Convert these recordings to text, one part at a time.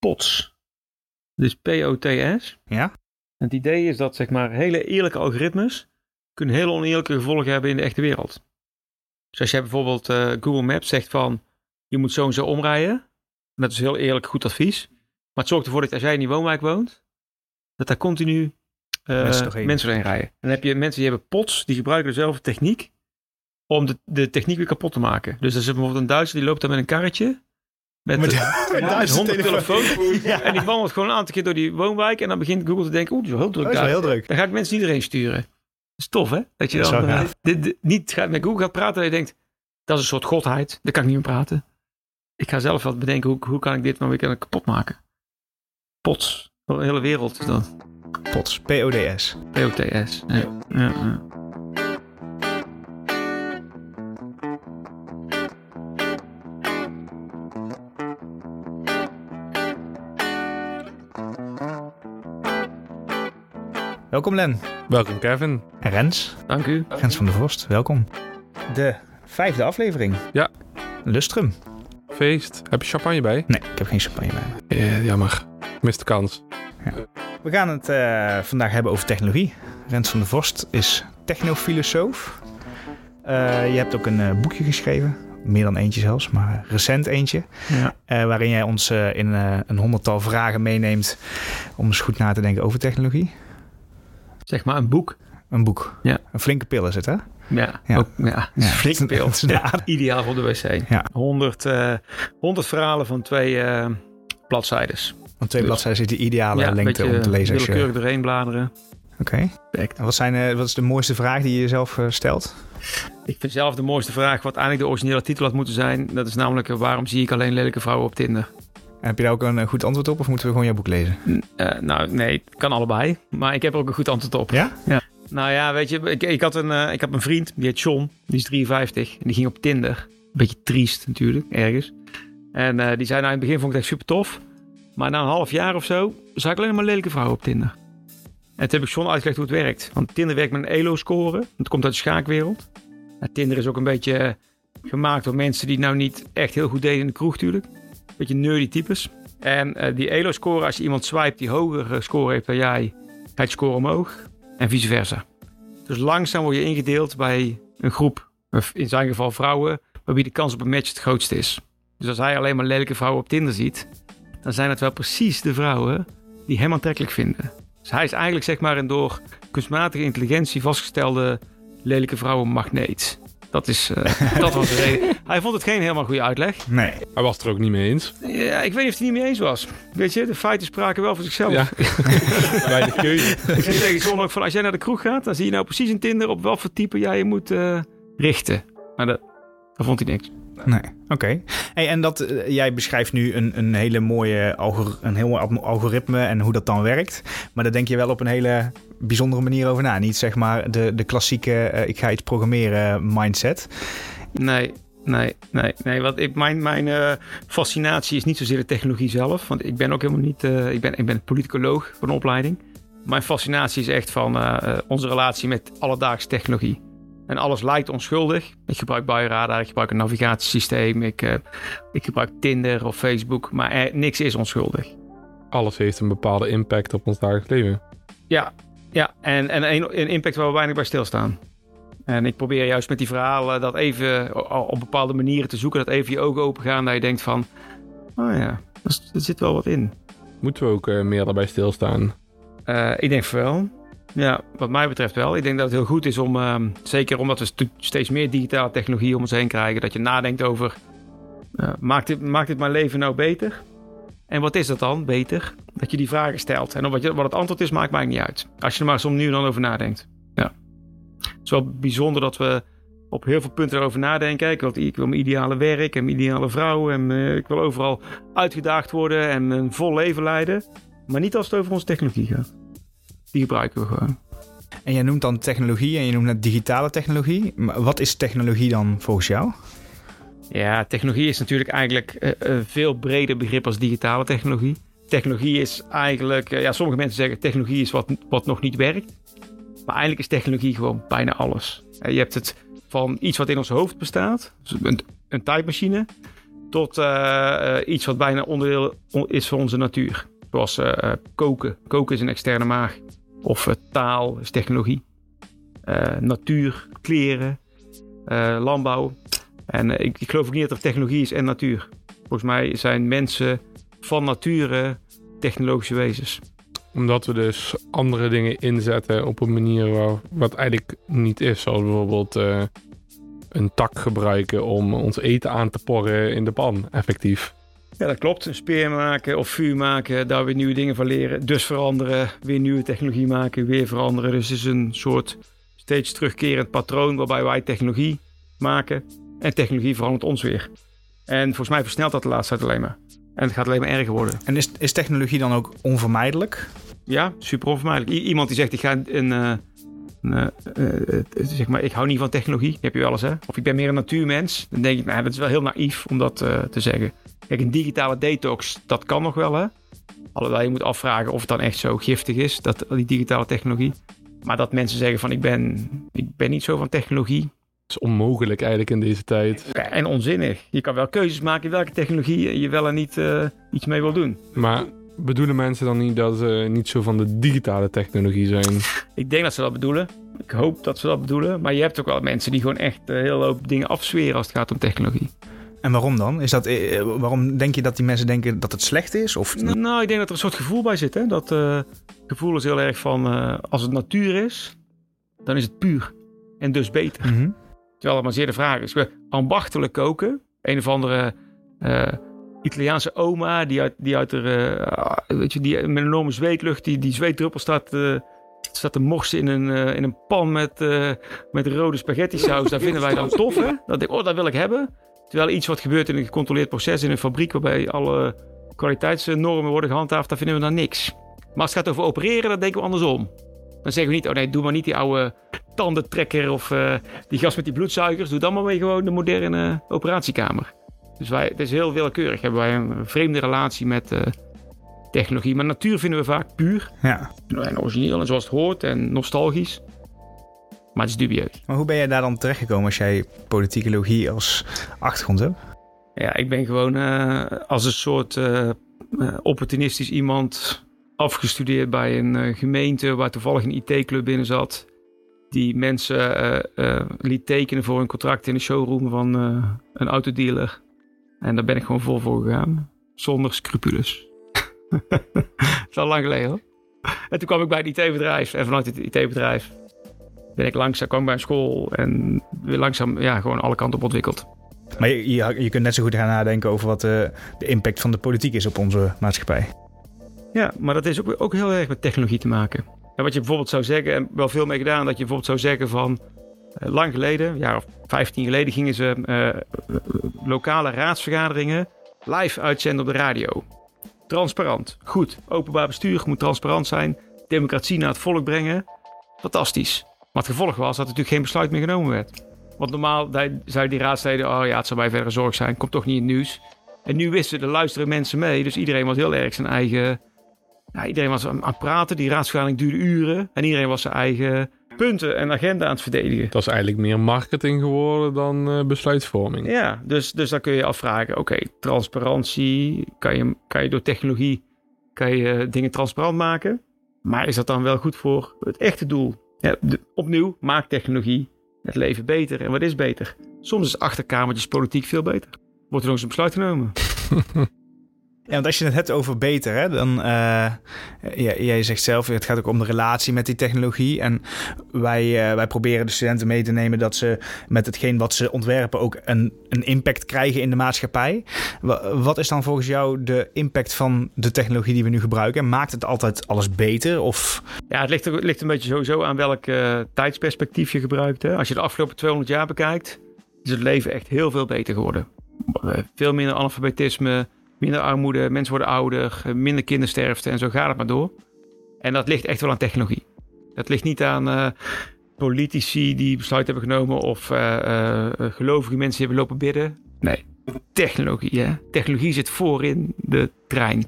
POTS. Dus P-O-T-S. Ja? Het idee is dat zeg maar hele eerlijke algoritmes kunnen hele oneerlijke gevolgen hebben in de echte wereld. Dus als jij bijvoorbeeld eh, Google Maps zegt van je moet zo en zo omrijden. Dat is heel eerlijk goed advies. Maar het zorgt ervoor dat als jij in die woonwijk woont, dat daar continu eh, Mensen mensen doorheen rijden. En dan heb je mensen die hebben pots, die gebruiken dezelfde techniek om de, de techniek weer kapot te maken. Dus als er bijvoorbeeld een Duitser die loopt daar met een karretje. Met, Met- met, telefoon. telefoons. Ja. En die wandelt gewoon een aantal keer door die woonwijk. En dan begint Google te denken, oeh, die is wel heel druk Dat is wel daar. heel druk. Dan ga ik mensen niet erheen sturen. Dat is tof, hè? Dat je Dat dan wel eh, dit- dit- niet gaat, met Google gaat praten en je denkt, dat is een soort godheid. Daar kan ik niet mee praten. Ik ga zelf wat bedenken, hoe, hoe kan ik dit nou weer kunnen kapot maken? Pots. De hele wereld is dat. POTS. P-O-D-S. POTS. Ja. Ja, Welkom Len. Welkom Kevin. En Rens. Dank u. Rens van der Vorst, welkom. De vijfde aflevering. Ja. Lustrum. Feest. Heb je champagne bij? Nee, ik heb geen champagne bij me. Eh, jammer. Mist de kans. We gaan het eh, vandaag hebben over technologie. Rens van der Vorst is technofilosoof. Eh, je hebt ook een eh, boekje geschreven. Meer dan eentje zelfs, maar recent eentje. Ja. Eh, waarin jij ons in eh, een honderdtal vragen meeneemt om eens goed na te denken over technologie. Zeg maar een boek. Een boek. Ja. Een flinke pil is het, hè? Ja. Ja. Ook, ja. Ja. Flinke pil. Is Ideaal voor de wc. Ja. 100, eh 100 verhalen van twee eh bladzijdes. Want twee bladzijden is de ideale ja, lengte beetje om te lezen. Als je... Oké. willekeurig doorheen bladeren. En wat, zijn, eh, wat is de mooiste vraag die je jezelf eh, stelt? Ik vind zelf de mooiste vraag, wat eigenlijk de originele titel had moeten zijn. Dat is namelijk, eh, waarom zie ik alleen lelijke vrouwen op Tinder? En heb je daar ook een eh, goed antwoord op of moeten we gewoon jouw boek lezen? Eh, nou, nee, kan allebei. Maar ik heb er ook een goed antwoord op. Ja? Nou ja, weet je, ik, ik, had een, eh, ik heb een vriend, die heet John. Die is 53 en die ging op Tinder. Beetje triest natuurlijk, ergens. En die zei, nou in het begin vond ik het echt super tof. Maar na een half jaar of zo, zag ik alleen maar lelijke vrouwen op Tinder. En toen heb ik John uitgelegd hoe het werkt. Want Tinder werkt met een ELO-score. Het komt uit de schaakwereld. Nou, Tinder is ook een beetje gemaakt door mensen die nou niet echt heel goed deden in de kroeg natuurlijk. Beetje nerdy types. En eh, die ELO-score, als je iemand swipe die hogere score heeft dan jij, gaat je score omhoog. En vice versa. Dus langzaam word je ingedeeld bij een groep, in zijn geval vrouwen, waarbij de kans op een match het grootste is. Dus als hij alleen maar lelijke vrouwen op Tinder ziet, dan zijn het wel precies de vrouwen die hem aantrekkelijk vinden. Dus hij is eigenlijk zeg maar een door kunstmatige intelligentie vastgestelde lelijke vrouwenmagneet. Dat, is, eh, dat was de reden. Hij vond het geen helemaal goede uitleg. Nee. Hij was het er ook niet mee eens. Ja, ik weet niet of hij het niet mee eens was. Weet je, de feiten spraken wel voor zichzelf. Ja. Bij de keuze. Ik zei tegen John ook van, als jij naar de kroeg gaat, dan zie je nou precies in Tinder op welk voor type jij je moet eh, richten. Maar dat, dat vond hij niks. Nee, oké. Hey, en dat, eh, jij beschrijft nu een, een hele mooie algor- een heel algoritme en hoe dat dan werkt. Maar daar denk je wel op een hele bijzondere manier over na. Niet zeg maar de, de klassieke eh, ik ga iets programmeren mindset. Nee, nee, nee. nee want ik, mijn mijn eh, fascinatie is niet zozeer de technologie zelf. Want ik ben ook helemaal niet... ik, ben, ik ben politicoloog van opleiding. Mijn fascinatie is echt van onze relatie met alledaagse technologie. En alles lijkt onschuldig. Ik gebruik buienradar, ik gebruik een navigatiesysteem, ik, eh, ik gebruik Tinder of Facebook. Maar er, niks is onschuldig. Alles heeft een bepaalde impact op ons dagelijks leven. Ja, ja. En, en een, een impact waar we weinig bij stilstaan. En ik probeer juist met die verhalen dat even op bepaalde manieren te zoeken. Dat even je ogen open gaan. Dat je denkt van, oh ja, er, zit wel wat in. Moeten we ook eh, meer daarbij stilstaan? Eh, ik denk wel. Ja, wat mij betreft wel. Ik denk dat het heel goed is om, ehm, zeker omdat we steeds meer digitale technologie om ons heen krijgen, dat je nadenkt over, eh, maakt, dit, maakt dit mijn leven nou beter? En wat is dat dan, beter? Dat je die vragen stelt. En wat, wat het antwoord is, maakt mij niet uit. Als je er maar om nu dan over nadenkt. Ja. Het is wel bijzonder dat we op heel veel punten erover nadenken. Ik wil, ik mijn ideale werk en mijn ideale vrouw. En eh, ik wil overal uitgedaagd worden en een vol leven leiden. Maar niet als het over onze technologie gaat. Die gebruiken we gewoon. En jij noemt dan technologie en je noemt net digitale technologie. Maar wat is technologie dan volgens jou? Ja, technologie is natuurlijk eigenlijk eh, een veel breder begrip als digitale technologie. Technologie is eigenlijk, eh, ja, sommige mensen zeggen technologie is wat, wat nog niet werkt. Maar eigenlijk is technologie gewoon bijna alles. Eh, je hebt het van iets wat in ons hoofd bestaat, dus een, een tijdmachine, tot uh, iets wat bijna onderdeel is van onze natuur. Zoals uh, koken. Koken is een externe maag. Of taal is technologie. natuur, kleren, landbouw. En ik, ik geloof ook niet dat er technologie is en natuur. Volgens mij zijn mensen van nature technologische wezens omdat we dus andere dingen inzetten op een manier waar, wat eigenlijk niet is. Zoals bijvoorbeeld een tak gebruiken om ons eten aan te porren in de pan, effectief. Ja, dat klopt. Een speer maken of vuur maken, daar weer nieuwe dingen van leren. Dus veranderen, weer nieuwe technologie maken, weer veranderen. Dus het is een soort steeds terugkerend patroon waarbij wij technologie maken en technologie verandert ons weer. En volgens mij versnelt dat de laatste tijd alleen maar. En het gaat alleen maar erger worden. En is, is technologie dan ook onvermijdelijk? Ja, super onvermijdelijk. iemand die zegt, ik ga een... Uh, zeg maar, ik hou niet van technologie. heb je wel eens, hè? Of ik ben meer een natuurmens. Dan denk ik, nou, dat is wel heel naïef om dat te zeggen. Kijk, een digitale detox, dat kan nog wel, hè? Alhoewel, je moet afvragen of het dan echt zo giftig is, dat, die digitale technologie. Maar dat mensen zeggen van, ik ben, ik ben niet zo van technologie is onmogelijk eigenlijk in deze tijd. En onzinnig. Je kan wel keuzes maken welke technologie je wel en niet uh, iets mee wil doen. Maar bedoelen mensen dan niet dat ze niet zo van de digitale technologie zijn? Ik denk dat ze dat bedoelen. Ik hoop dat ze dat bedoelen. Maar je hebt ook wel mensen die gewoon echt uh, heel hoop dingen afzweren als het gaat om technologie. En waarom dan? Is dat, eh, waarom denk je dat die mensen denken dat het slecht is? Of... Nou, ik denk dat er een soort gevoel bij zit. Hè? Dat uh, gevoel is heel erg van als het natuur is, dan is het puur. En dus beter. Mm Terwijl het maar zeer de vraag is. Ambachtelijk koken. Een of andere uh, Italiaanse oma die uit, die uit de, uh, weet je, die met een enorme zweetlucht, die, die zweetdruppel staat, uh, staat te morsen in een, in een pan met, met rode spaghetti saus. Daar vinden wij dan tof, hè? Dat denk ik, oh, dat wil ik hebben. Terwijl iets wat gebeurt in een gecontroleerd proces in een fabriek waarbij alle kwaliteitsnormen worden gehandhaafd, daar vinden we dan niks. Maar als het gaat over opereren, dan denken we andersom. Dan zeggen we niet, oh nee, doe maar niet die oude tandentrekker of uh, die gast met die bloedzuigers. Doe dan maar mee gewoon de moderne operatiekamer. Dus wij, het is heel willekeurig. Hebben wij een vreemde relatie met uh, technologie. Maar natuur vinden we vaak puur. Ja. En origineel en zoals het hoort en nostalgisch. Maar het is dubieus. Maar hoe ben jij daar dan terechtgekomen als jij politieke logie als achtergrond hebt? Ja, ik ben gewoon uh, als een soort opportunistisch iemand afgestudeerd bij een uh, gemeente waar toevallig een IT-club binnen zat. Die mensen liet tekenen voor een contract in de showroom van een autodealer. En daar ben ik gewoon vol voor gegaan. Zonder scrupules. dat is al lang geleden hoor. En toen kwam ik bij het IT-bedrijf. En vanuit het IT-bedrijf ben ik langzaam, kwam bij een school. En weer langzaam ja, gewoon alle kanten op ontwikkeld. Maar je, je, je kunt net zo goed gaan nadenken over wat de, de impact van de politiek is op onze maatschappij. Ja, maar dat is ook, ook heel erg met technologie te maken. En wat je bijvoorbeeld zou zeggen, en wel veel mee gedaan, dat je bijvoorbeeld zou zeggen van uh, lang geleden, een jaar of 15 geleden, gingen ze uh, lokale raadsvergaderingen live uitzenden op de radio. Transparant, goed. Openbaar bestuur moet transparant zijn. Democratie naar het volk brengen. Fantastisch. Maar het gevolg was dat er natuurlijk geen besluit meer genomen werd. Want normaal zeiden die raadsleden, oh ja, het zal bij verder zorg zijn, komt toch niet in het nieuws. En nu wisten de luisteren mensen mee, dus iedereen was heel erg zijn eigen iedereen was aan het praten. Die raadsvergadering duurde uren. En iedereen was zijn eigen punten en agenda aan het verdedigen. Dat is eigenlijk meer marketing geworden dan uh, besluitvorming. Ja, dus, dus dan kun je afvragen. Oké, transparantie. Kan je, kan je door technologie kan je eh, dingen transparant maken? Maar is dat dan wel goed voor het echte doel? Ja, opnieuw, maakt technologie het leven beter. En wat is beter? Soms is achterkamertjes politiek veel beter. Wordt er nog eens een besluit genomen. Ja, want als je het hebt over beter, hè, dan uh, jij, zegt zelf, het gaat ook om de relatie met die technologie. En wij, uh, wij proberen de studenten mee te nemen dat ze met hetgeen wat ze ontwerpen ook een, een impact krijgen in de maatschappij. Wat is dan volgens jou de impact van de technologie die we nu gebruiken? Maakt het altijd alles beter? Of? Ja, het ligt, ligt een beetje sowieso aan welk tijdsperspectief je gebruikt. Hè. Als je de afgelopen 200 jaar bekijkt, is het leven echt heel veel beter geworden. Veel minder analfabetisme minder armoede, mensen worden ouder, minder kindersterfte en zo gaat het maar door. En dat ligt echt wel aan technologie. Dat ligt niet aan uh, politici die besluit hebben genomen of uh, uh, gelovige mensen die hebben lopen bidden. Nee, technologie. Hè? Technologie zit voor in de trein.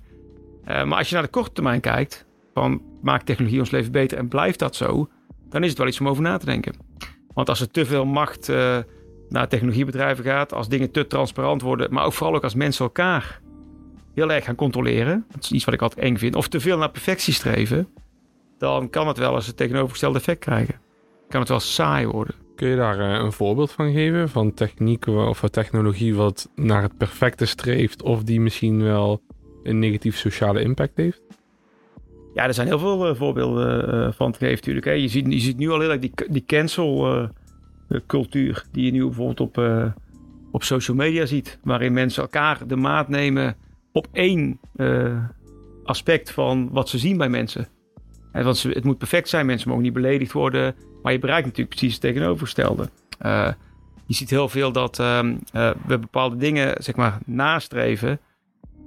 maar als je naar de korte termijn kijkt, van maakt technologie ons leven beter en blijft dat zo, dan is het wel iets om over na te denken. Want als er te veel macht naar technologiebedrijven gaat, als dingen te transparant worden, maar ook vooral ook als mensen elkaar heel erg gaan controleren, dat is iets wat ik altijd eng vind, of te veel naar perfectie streven, dan kan het wel eens het tegenovergestelde effect krijgen. Kan het wel saai worden. Kun je daar eh, een voorbeeld van geven? Van techniek of van technologie wat naar het perfecte streeft, of die misschien wel een negatief sociale impact heeft? Ja, er zijn heel veel uh, voorbeelden uh, van te geven natuurlijk. Hè. Je, ziet, je ziet nu al heel erg die, die cancel uh, cultuur die je nu bijvoorbeeld op, op social media ziet. Waarin mensen elkaar de maat nemen op één aspect van wat ze zien bij mensen. En want het moet perfect zijn, mensen mogen niet beledigd worden. Maar je bereikt natuurlijk precies het tegenovergestelde. je ziet heel veel dat ehm, we bepaalde dingen zeg maar, nastreven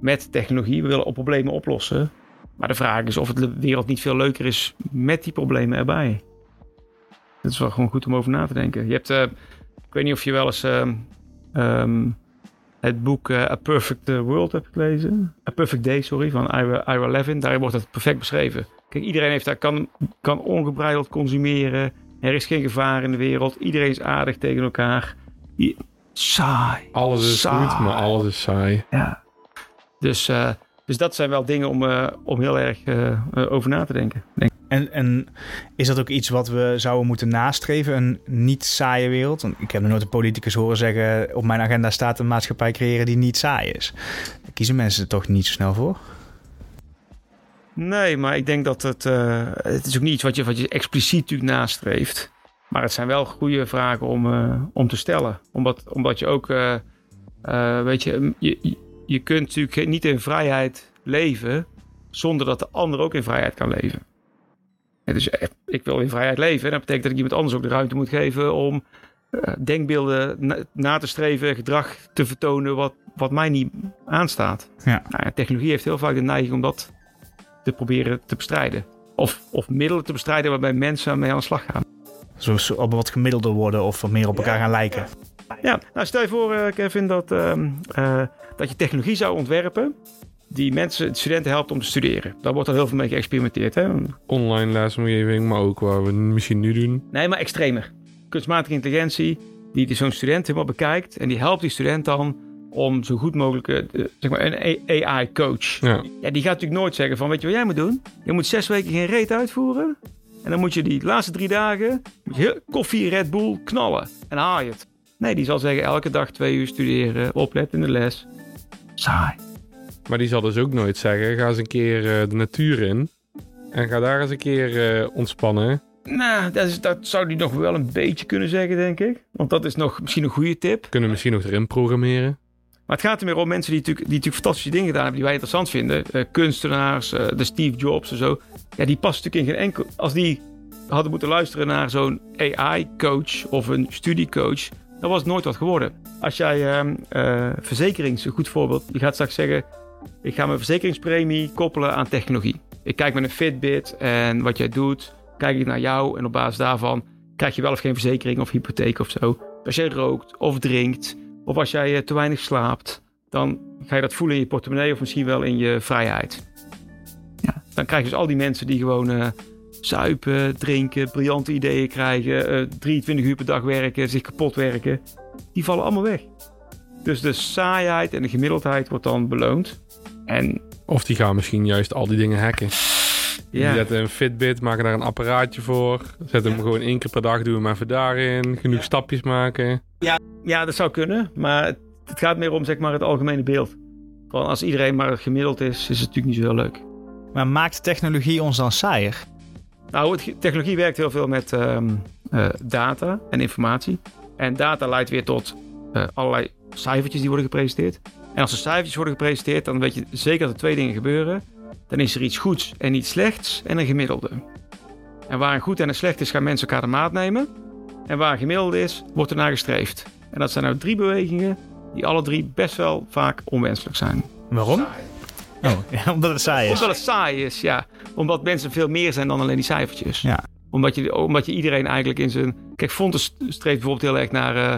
met technologie. We willen problemen oplossen. Maar de vraag is of het de wereld niet veel leuker is met die problemen erbij. Dat is wel gewoon goed om over na te denken. Je hebt, ik weet niet of je wel eens uh, um, het boek uh, A Perfect World hebt gelezen. A Perfect Day, sorry, van Ira, Ira Levin. Daar wordt het perfect beschreven. Kijk, iedereen heeft daar, kan, kan ongebreideld consumeren. Er is geen gevaar in de wereld. Iedereen is aardig tegen elkaar. I saai. Alles is saai. goed, maar alles is saai. Ja. Dus dus dat zijn wel dingen om, uh, om heel erg over na te denken. Denk. En, en is dat ook iets wat we zouden moeten nastreven? Een niet saaie wereld? Want ik heb nog nooit een politicus horen zeggen... op mijn agenda staat een maatschappij creëren die niet saai is. Daar kiezen mensen er toch niet zo snel voor? Nee, maar ik denk dat het... Uh, het is ook niet iets wat je, wat je expliciet natuurlijk nastreeft. Maar het zijn wel goede vragen om, om te stellen. Omdat, omdat je ook... weet je, je je kunt natuurlijk niet in vrijheid leven zonder dat de ander ook in vrijheid kan leven. Dus eh, ik wil in vrijheid leven. Dat betekent dat ik iemand anders ook de ruimte moet geven om uh, denkbeelden na, na, te streven, gedrag te vertonen wat, wat mij niet aanstaat. Ja. Nou, technologie heeft heel vaak de neiging om dat te proberen te bestrijden. Of, of middelen te bestrijden waarbij mensen mee aan de slag gaan. Zoals op wat gemiddelder worden of wat meer op elkaar gaan lijken. Ja, nou stel je voor, uh, Kevin, dat, uh, uh, dat je technologie zou ontwerpen die mensen, studenten helpt om te studeren. Daar wordt al heel veel mee geëxperimenteerd. Hè? Online lesomgeving, maar ook wat we misschien nu doen. Nee, maar extremer. Kunstmatige intelligentie, die zo'n student helemaal bekijkt en die helpt die student dan om zo goed mogelijk, zeg maar, een AI-coach. Ja. ja, die gaat natuurlijk nooit zeggen van, weet je wat jij moet doen? Je moet zes weken geen reet uitvoeren. En dan moet je die laatste drie dagen koffie, Red Bull, knallen. En haal je het. Nee, die zal zeggen elke dag twee uur studeren, opletten in de les. Saai. Maar die zal dus ook nooit zeggen, ga eens een keer uh, de natuur in. En ga daar eens een keer uh, ontspannen. Nou, dat, is, dat zou die nog wel een beetje kunnen zeggen, denk ik. Want dat is nog misschien een goede tip. Kunnen we misschien nog erin programmeren. Maar het gaat er meer om mensen die natuurlijk, die natuurlijk fantastische dingen gedaan hebben, die wij interessant vinden. Uh, kunstenaars, de Steve Jobs en zo. Ja, die passen natuurlijk in geen enkel... Als die hadden moeten luisteren naar zo'n AI-coach of een studiecoach dat was nooit wat geworden. Als jij uh, verzekerings, een goed voorbeeld, je gaat straks zeggen: Ik ga mijn verzekeringspremie koppelen aan technologie. Ik kijk met een Fitbit en wat jij doet, kijk ik naar jou en op basis daarvan krijg je wel of geen verzekering of hypotheek of zo. Als jij rookt of drinkt of als jij te weinig slaapt, dan ga je dat voelen in je portemonnee of misschien wel in je vrijheid. Ja. Dan krijg je dus al die mensen die gewoon uh, zuipen, drinken, briljante ideeën krijgen, uh, 23 uur per dag werken, zich kapot werken, die vallen allemaal weg. Dus de saaiheid en de gemiddeldheid wordt dan beloond. En, of die gaan misschien juist al die dingen hacken. Ja. Die zetten een Fitbit, maken daar een apparaatje voor. Zetten hem gewoon één keer per dag, doen we hem even daarin. Genoeg stapjes maken. Ja, ja, dat zou kunnen. Maar het, het gaat meer om zeg maar, het algemene beeld. Van als iedereen maar gemiddeld is, is het natuurlijk niet zo heel leuk. Maar maakt technologie ons dan saaier? Nou, technologie werkt heel veel met um, uh, data en informatie. En data leidt weer tot uh, allerlei cijfertjes die worden gepresenteerd. En als er cijfertjes worden gepresenteerd, dan weet je zeker dat er twee dingen gebeuren. Dan is er iets goeds en iets slechts en een gemiddelde. En waar een goed en een slecht is, gaan mensen elkaar de maat nemen. En waar een gemiddelde is, wordt er naar gestreefd. En dat zijn nou drie bewegingen die alle drie best wel vaak onwenselijk zijn. Waarom? Oh, ja, omdat het saai is. Omdat het saai is, ja. Omdat mensen veel meer zijn dan alleen die cijfertjes. Ja. Omdat je, omdat je iedereen eigenlijk in zijn... Kijk, Fontes streeft bijvoorbeeld heel erg naar... Uh,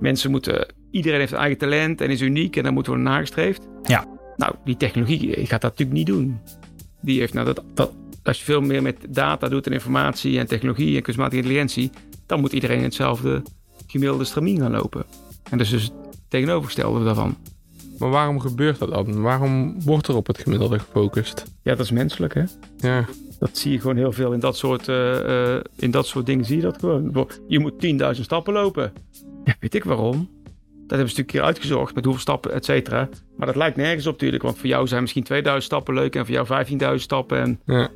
mensen moeten... Iedereen heeft een eigen talent en is uniek en daar moeten worden nagestreefd. Ja. Nou, die technologie gaat dat natuurlijk niet doen. Die heeft nou dat, dat... Als je veel meer met data doet en informatie en technologie en kunstmatige intelligentie... dan moet iedereen hetzelfde gemiddelde stramien gaan lopen. En dat is dus het tegenovergestelde daarvan. Maar waarom gebeurt dat dan? Waarom wordt er op het gemiddelde gefocust? Ja, dat is menselijk, hè? Ja, Dat zie je gewoon heel veel in dat soort, eh, eh, in dat soort dingen. Zie je dat gewoon. Je moet 10.000 stappen lopen. Ja, weet ik waarom. Dat hebben ze natuurlijk een keer uitgezocht met hoeveel stappen, et cetera. Maar dat lijkt nergens op natuurlijk. Want voor jou zijn misschien 2000 stappen leuk en voor jou 15.000 stappen en ja.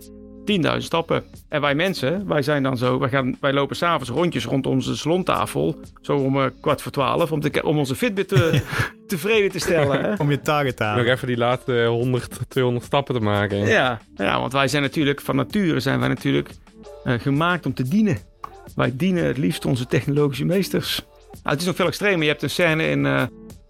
10.000 stappen. En wij mensen, wij zijn dan zo, wij, gaan, wij lopen s'avonds rondjes rond onze salontafel. Zo om eh, kwart voor twaalf, om, te, om onze Fitbit te, tevreden te stellen. Hè? Om je target te Nog even die laatste 100, 200 stappen te maken. Ja, ja, want wij zijn natuurlijk, van nature zijn wij natuurlijk eh, gemaakt om te dienen. Wij dienen het liefst onze technologische meesters. Nou, het is nog veel extremer. Je hebt een scène in eh,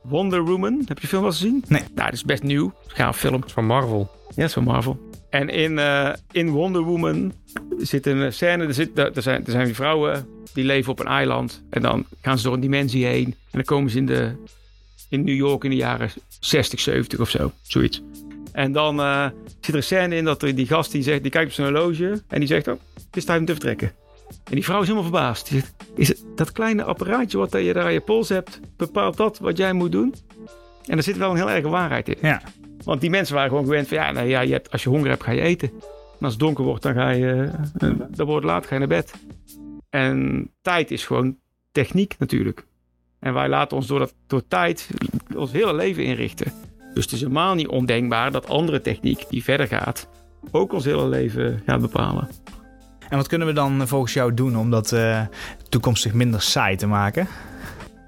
Wonder Woman. Heb je de film wel gezien? Nee. Nou, dat is best nieuw. Gaaf film. Dat is van Marvel. Ja, dat is van Marvel. En in, eh, in Wonder Woman zit een scène. Er, zit, er, zijn, er zijn vrouwen die leven op een eiland. En dan gaan ze door een dimensie heen. En dan komen ze in, de, in New York in de jaren 60, 70 of zo. Zoiets. En dan eh, zit er een scène in dat er die gast die, zegt, die kijkt op zijn horloge. En die zegt: Oh, het is tijd om te vertrekken. En die vrouw is helemaal verbaasd. Die zegt: Is het dat kleine apparaatje wat je daar aan je pols hebt, bepaalt dat wat jij moet doen? En er zit wel een heel erge waarheid in. Ja. Want die mensen waren gewoon gewend van ja, nou ja je hebt, als je honger hebt, ga je eten. En als het donker wordt, dan ga je, eh, dan wordt het laat, ga je naar bed. En tijd is gewoon techniek natuurlijk. En wij laten ons door, dat, door tijd ons hele leven inrichten. Dus het is helemaal niet ondenkbaar dat andere techniek die verder gaat, ook ons hele leven gaat bepalen. En wat kunnen we dan volgens jou doen om dat eh, toekomstig minder saai te maken?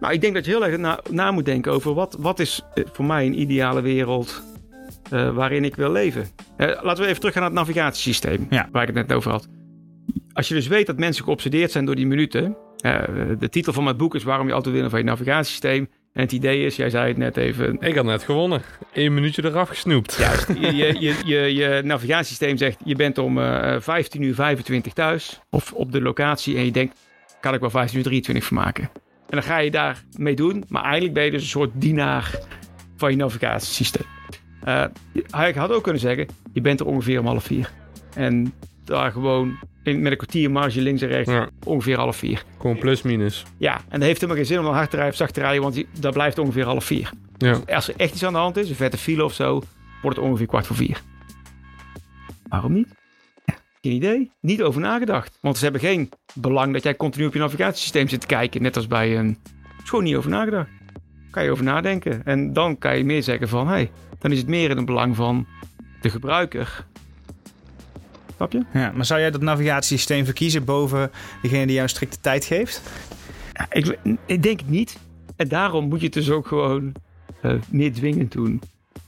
Nou, ik denk dat je heel erg na, na moet denken over wat, wat is eh, voor mij een ideale wereld eh, waarin ik wil leven. Eh, laten we even teruggaan naar het navigatiesysteem, Ja. waar ik het net over had. Als je dus weet dat mensen geobsedeerd zijn door die minuten. eh, de titel van mijn boek is Waarom je altijd winnen van je navigatiesysteem. En het idee is, jij zei het net even, Ik had net gewonnen. Eén minuutje eraf gesnoept. Juist. Je, je, je, je, navigatiesysteem zegt, je bent om eh 15 uur 25 thuis. Of op de locatie. En je denkt, kan ik wel 15 uur 23 van maken. En dan ga je daar mee doen. Maar eigenlijk ben je dus een soort dienaar van je navigatiesysteem. Eh, hij had ook kunnen zeggen, je bent er ongeveer om half vier. En daar gewoon in, met een kwartier marge links en rechts Ja, ongeveer half vier. gewoon plus minus. Ja, en dat heeft helemaal geen zin om hard te rijden of zacht te rijden. Want die- dat blijft ongeveer half vier. Ja. Als er echt iets aan de hand is, een vette file of zo, wordt het ongeveer kwart voor vier. Waarom niet? Geen idee. Niet over nagedacht. Want ze hebben geen belang dat jij continu op je navigatiesysteem zit te kijken. Net als bij een... Is gewoon niet over nagedacht. Kan je over nadenken. En dan kan je meer zeggen van... Hé, hey, dan is het meer in het belang van de gebruiker. Snap je? Ja, maar zou jij dat navigatiesysteem verkiezen boven degene die jou een strikte tijd geeft? Ja, ik, ik denk het niet. En daarom moet je het dus ook gewoon eh, meer dwingend doen.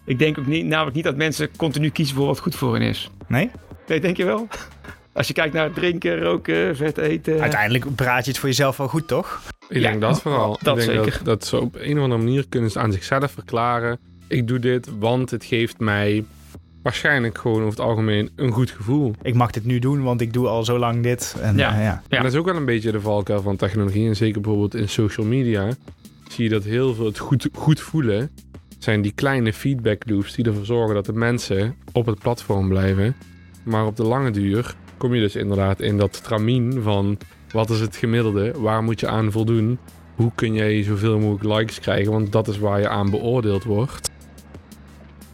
Ik denk ook niet, namelijk niet dat mensen continu kiezen voor wat goed voor hen is. Nee? Nee, denk je wel? Als je kijkt naar drinken, roken, vet eten. Uiteindelijk praat je het voor jezelf wel goed, toch? Ik Ja, denk dat vooral. dat ik denk zeker. Dat, dat ze op een of andere manier kunnen ze aan zichzelf verklaren. Ik doe dit, want het geeft mij waarschijnlijk gewoon over het algemeen een goed gevoel. Ik mag dit nu doen, want ik doe al zo lang dit. En, Ja. eh, ja. Ja. En dat is ook wel een beetje de valkuil van technologie. En zeker bijvoorbeeld in social media zie je dat heel veel het goed, goed voelen zijn die kleine feedback loops die ervoor zorgen dat de mensen op het platform blijven. Maar op de lange duur kom je dus inderdaad in dat tramien van wat is het gemiddelde, waar moet je aan voldoen, hoe kun jij zoveel mogelijk likes krijgen, want dat is waar je aan beoordeeld wordt.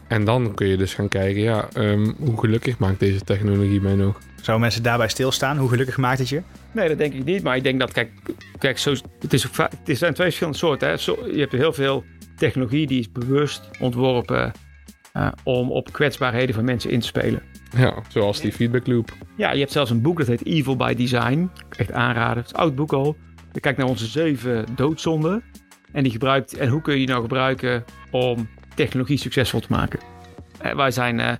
En dan kun je dus gaan kijken, ja, ehm, hoe gelukkig maakt deze technologie mij nog? Zouden mensen daarbij stilstaan? Hoe gelukkig maakt het je? Nee, dat denk ik niet. Maar ik denk dat, kijk, kijk zo, het, is ook, het zijn twee verschillende soorten. Hè. Zo, je hebt heel veel technologie die is bewust ontworpen eh, om op kwetsbaarheden van mensen in te spelen. Ja, zoals die feedback loop. Ja, je hebt zelfs een boek dat heet Evil by Design. Echt aanraden. Het is een oud boek al. Je kijkt naar onze zeven doodzonden. En die gebruikt. En hoe kun je die nou gebruiken om technologie succesvol te maken? Wij, zijn, eh,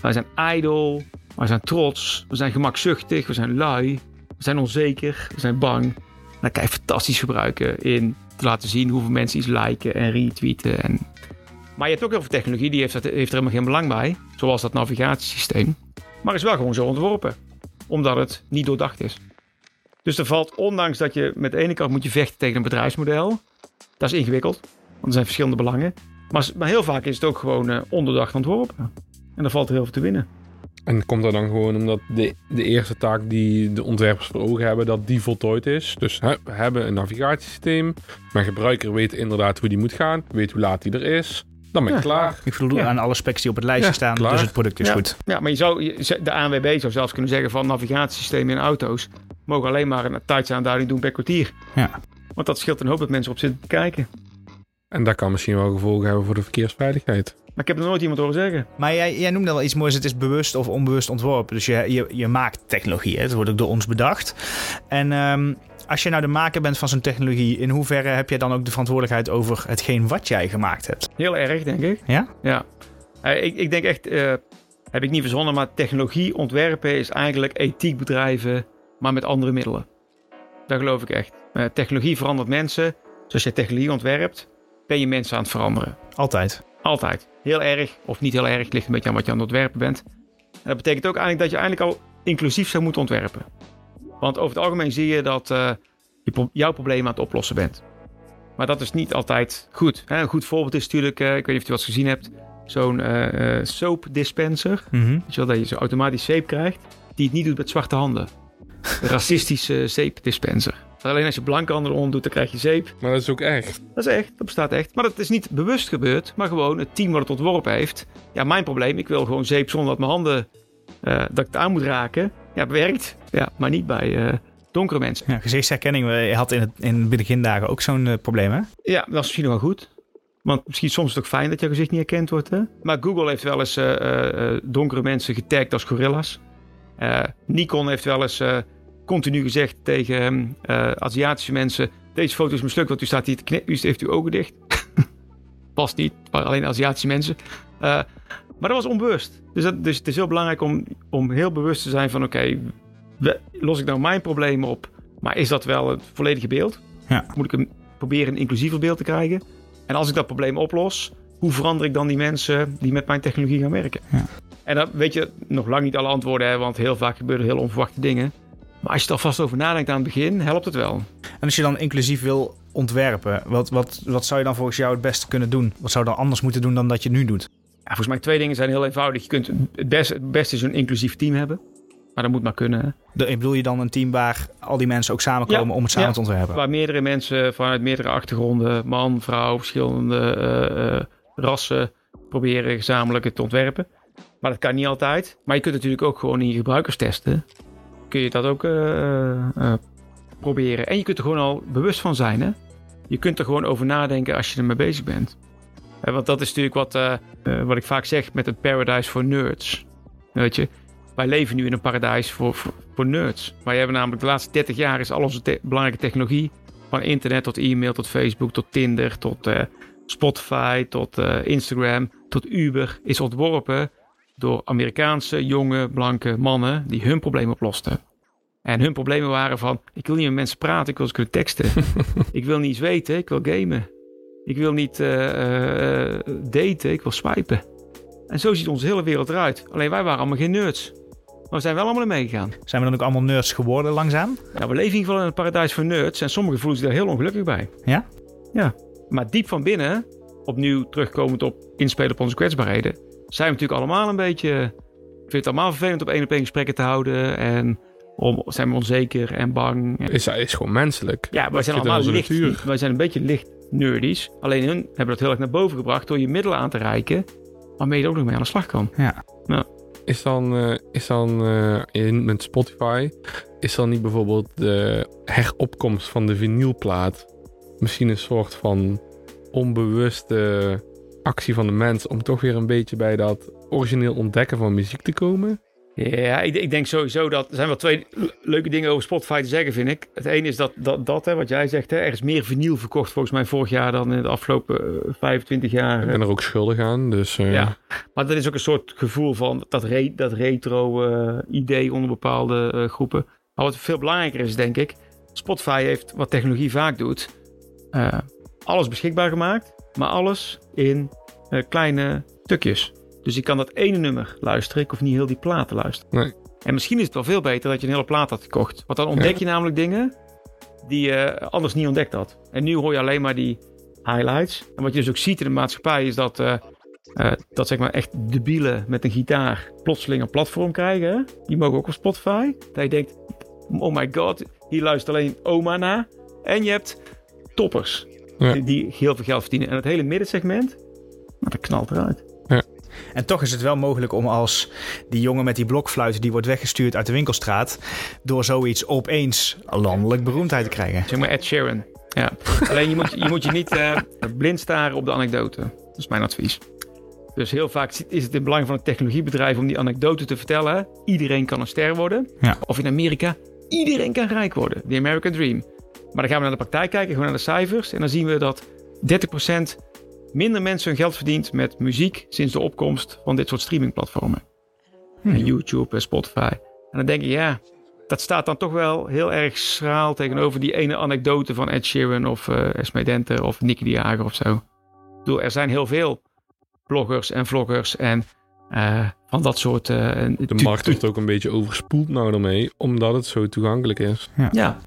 wij zijn ijdel. Wij zijn trots. We zijn gemakzuchtig. We zijn lui. We zijn onzeker. We zijn bang. Dat kan je fantastisch gebruiken in te laten zien hoeveel mensen iets liken en retweeten. En... Maar je hebt ook heel veel technologie die heeft, heeft er helemaal geen belang bij. Zoals dat navigatiesysteem. Maar is wel gewoon zo ontworpen. Omdat het niet doordacht is. Dus er valt, ondanks dat je met de ene kant moet je vechten tegen een bedrijfsmodel. Dat is ingewikkeld. Want er zijn verschillende belangen. Maar, maar heel vaak is het ook gewoon eh, ondoordacht ontworpen. En dan valt er heel veel te winnen. En komt dat dan gewoon omdat de, de eerste taak die de ontwerpers voor ogen hebben, dat die voltooid is. Dus we hebben een navigatiesysteem. Mijn gebruiker weet inderdaad hoe die moet gaan. Weet hoe laat die er is. Dan ben ik Ja. klaar. Ik voldoe Ja. aan alle specs die op het lijstje Ja, staan, klaar. dus het product is Ja. goed. Ja, maar je zou, de ANWB zou zelfs kunnen zeggen van navigatiesystemen in auto's mogen alleen maar een tijdsaanduiding doen per kwartier. Ja. Want dat scheelt een hoop dat mensen op zitten te kijken. En dat kan misschien wel gevolgen hebben voor de verkeersveiligheid. Maar ik heb er nooit iemand horen zeggen. Maar jij, jij noemde wel iets moois. Het is bewust of onbewust ontworpen. Dus je, je, je maakt technologie. Hè? Het wordt ook door ons bedacht. En ehm, als je nou de maker bent van zo'n technologie, in hoeverre heb jij dan ook de verantwoordelijkheid over hetgeen wat jij gemaakt hebt? Heel erg, denk ik. Ja? Ja. Eh, ik, ik denk echt, eh, heb ik niet verzonnen, maar technologie ontwerpen is eigenlijk ethiek bedrijven, maar met andere middelen. Dat geloof ik echt. Eh, technologie verandert mensen. Dus als je technologie ontwerpt, ben je mensen aan het veranderen. Altijd. Altijd. Heel erg, of niet heel erg, ligt een beetje aan wat je aan het ontwerpen bent. En dat betekent ook eigenlijk dat je eigenlijk al inclusief zou moeten ontwerpen. Want over het algemeen zie je dat eh, je pro- jouw probleem aan het oplossen bent. Maar dat is niet altijd goed. Hè? Een goed voorbeeld is natuurlijk, eh, ik weet niet of je wat gezien hebt, zo'n eh, eh, soap dispenser. Mhm. Wel, dat je zo automatisch zeep krijgt, die het niet doet met zwarte handen. Een racistische zeepdispenser. Alleen als je blanke handen eronder doet, dan krijg je zeep. Maar dat is ook echt. Dat is echt, dat bestaat echt. Maar dat is niet bewust gebeurd, maar gewoon het team wat het ontworpen heeft. Ja, mijn probleem, ik wil gewoon zeep zonder dat mijn handen, eh, dat ik het aan moet raken. Ja, het werkt. Ja, maar niet bij eh, donkere mensen. Ja, gezichtsherkenning. Je had in, het, in de begindagen ook zo'n eh, probleem, hè? Ja, dat is misschien nog wel goed. Want misschien soms is het ook fijn dat je gezicht niet herkend wordt. Hè? Maar Google heeft wel eens eh, eh, eh, donkere mensen getagd als gorillas. Eh, Nikon heeft wel eens eh, continu gezegd tegen eh, Aziatische mensen... Deze foto is mislukt, want u staat hier te knippen. U heeft uw ogen dicht. Past niet, maar alleen Aziatische mensen. Eh, maar dat was onbewust. Dus, dat, dus het is heel belangrijk om, om heel bewust te zijn van... Oké, los ik nou mijn problemen op? Maar is dat wel het volledige beeld? Ja. Moet ik een, proberen een inclusiever beeld te krijgen? En als ik dat probleem oplos, hoe verander ik dan die mensen die met mijn technologie gaan werken? Ja. En dan weet je nog lang niet alle antwoorden, hè, want heel vaak gebeuren heel onverwachte dingen. Maar als je er alvast over nadenkt aan het begin, helpt het wel. En als je dan inclusief wil ontwerpen, wat, wat, wat zou je dan volgens jou het beste kunnen doen? Wat zou je dan anders moeten doen dan dat je nu doet? Ja, volgens mij twee dingen zijn heel eenvoudig. Je kunt het beste, het beste is een inclusief team hebben. Maar dat moet maar kunnen. De, bedoel je dan een team waar al die mensen ook samenkomen Ja, om het samen ja. te ontwerpen? Waar meerdere mensen vanuit meerdere achtergronden, man, vrouw, verschillende eh, eh, rassen, proberen gezamenlijk het te ontwerpen. Maar dat kan niet altijd. Maar je kunt natuurlijk ook gewoon in je gebruikerstesten, kun je dat ook eh, eh, proberen. En je kunt er gewoon al bewust van zijn. Hè? Je kunt er gewoon over nadenken als je ermee bezig bent. Eh, want dat is natuurlijk wat, eh, eh, wat ik vaak zeg met een paradise voor nerds. Weet je, wij leven nu in een paradijs voor, voor, voor nerds. Wij hebben namelijk de laatste 30 jaar is al onze belangrijke technologie, van internet tot e-mail, tot Facebook, tot Tinder, tot eh, Spotify, tot eh, Instagram, tot Uber, is ontworpen door Amerikaanse jonge blanke mannen die hun problemen oplosten. En hun problemen waren van, ik wil niet met mensen praten, ik wil ze kunnen teksten. ik wil niet eens weten, ik wil gamen. Ik wil niet eh, daten, ik wil swipen. En zo ziet onze hele wereld eruit. Alleen wij waren allemaal geen nerds. Maar we zijn wel allemaal meegegaan. Zijn we dan ook allemaal nerds geworden langzaam? Ja, we leven in ieder geval in een paradijs voor nerds. En sommigen voelen zich daar heel ongelukkig bij. Ja? Ja. Maar diep van binnen, opnieuw terugkomend op inspelen op onze kwetsbaarheden, zijn we natuurlijk allemaal een beetje... Ik vind het allemaal vervelend op één op één gesprekken te houden. En om, zijn we onzeker en bang. Is, is gewoon menselijk. Ja, wij zijn allemaal licht. natuur. Wij zijn een beetje licht nerdies. Alleen hun hebben dat heel erg naar boven gebracht door je middelen aan te reiken. Waarmee je er ook nog mee aan de slag kan. Ja. Is dan, eh, is dan eh, in, met Spotify, is dan niet bijvoorbeeld de heropkomst van de vinylplaat misschien een soort van onbewuste actie van de mens om toch weer een beetje bij dat origineel ontdekken van muziek te komen? Ja, ik, ik denk sowieso dat er zijn wel twee le- leuke dingen over Spotify te zeggen, vind ik. Het ene is dat, dat, dat hè, wat jij zegt, hè, er is meer vinyl verkocht volgens mij vorig jaar dan in de afgelopen eh, 25 jaar. Ik ben er ook schuldig aan, dus eh, Ja, maar dat is ook een soort gevoel van dat, re, dat retro eh, idee onder bepaalde eh, groepen. Maar wat veel belangrijker is, denk ik, Spotify heeft wat technologie vaak doet, eh, alles beschikbaar gemaakt, maar alles in eh, kleine stukjes. Dus ik kan dat ene nummer luisteren, ik hoef niet heel die plaat te luisteren. Nee. En misschien is het wel veel beter dat je een hele plaat had gekocht. Want dan ontdek Ja. je namelijk dingen die je anders niet ontdekt had. En nu hoor je alleen maar die highlights. En wat je dus ook ziet in de maatschappij is dat eh, eh, dat zeg maar echt debielen met een gitaar plotseling een platform krijgen. Die mogen ook op Spotify. Dat je denkt, oh my god, hier luistert alleen oma naar. En je hebt toppers Ja. die, heel veel geld verdienen. En het hele middensegment, maar dat knalt eruit. En toch is het wel mogelijk om als die jongen met die blokfluit die wordt weggestuurd uit de winkelstraat, door zoiets opeens landelijk beroemdheid te krijgen. Zeg maar Ed Sheeran. Ja. Alleen je moet je, moet je niet eh, blind staren op de anekdote. Dat is mijn advies. Dus heel vaak is het in belang van een technologiebedrijf om die anekdote te vertellen. Iedereen kan een ster worden. Ja. Of in Amerika, iedereen kan rijk worden. The American Dream. Maar dan gaan we naar de praktijk kijken, gewoon naar de cijfers. En dan zien we dat 30% minder mensen hun geld verdient met muziek sinds de opkomst van dit soort streamingplatformen. Hmm. YouTube en Spotify. En dan denk je, ja, dat staat dan toch wel heel erg schraal tegenover die ene anekdote van Ed Sheeran of eh Esme Dente of Nicky de Jager of zo. Ik bedoel, er zijn heel veel bloggers en vloggers en eh, van dat soort... eh, en- De markt wordt ook een beetje overspoeld nou daarmee, omdat het zo toegankelijk is. Ja,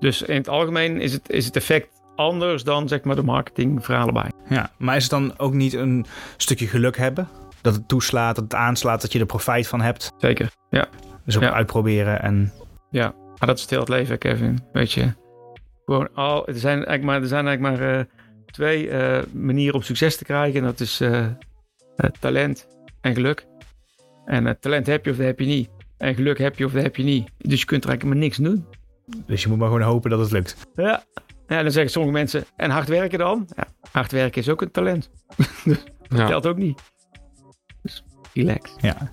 dus in het algemeen is het, is het effect anders dan zeg maar de marketingverhalen bij. Ja, maar is het dan ook niet een stukje geluk hebben? Dat het toeslaat, dat het aanslaat, dat je er profijt van hebt. Zeker, ja. Dus ook Ja. uitproberen en... Ja, maar dat is het heel het leven, Kevin. Weet je, gewoon al, er zijn eigenlijk maar, er zijn eigenlijk maar eh, twee eh, manieren om succes te krijgen. En dat is eh, talent en geluk. En talent heb je of dat heb je niet. En geluk heb je of dat heb je niet. Dus je kunt er eigenlijk maar niks doen. Dus je moet maar gewoon hopen dat het lukt. Ja. ja, dan zeggen sommige mensen, en hard werken dan? Ja, hard werken is ook een talent. Ja. Telt ook niet. Dus relax. Ja.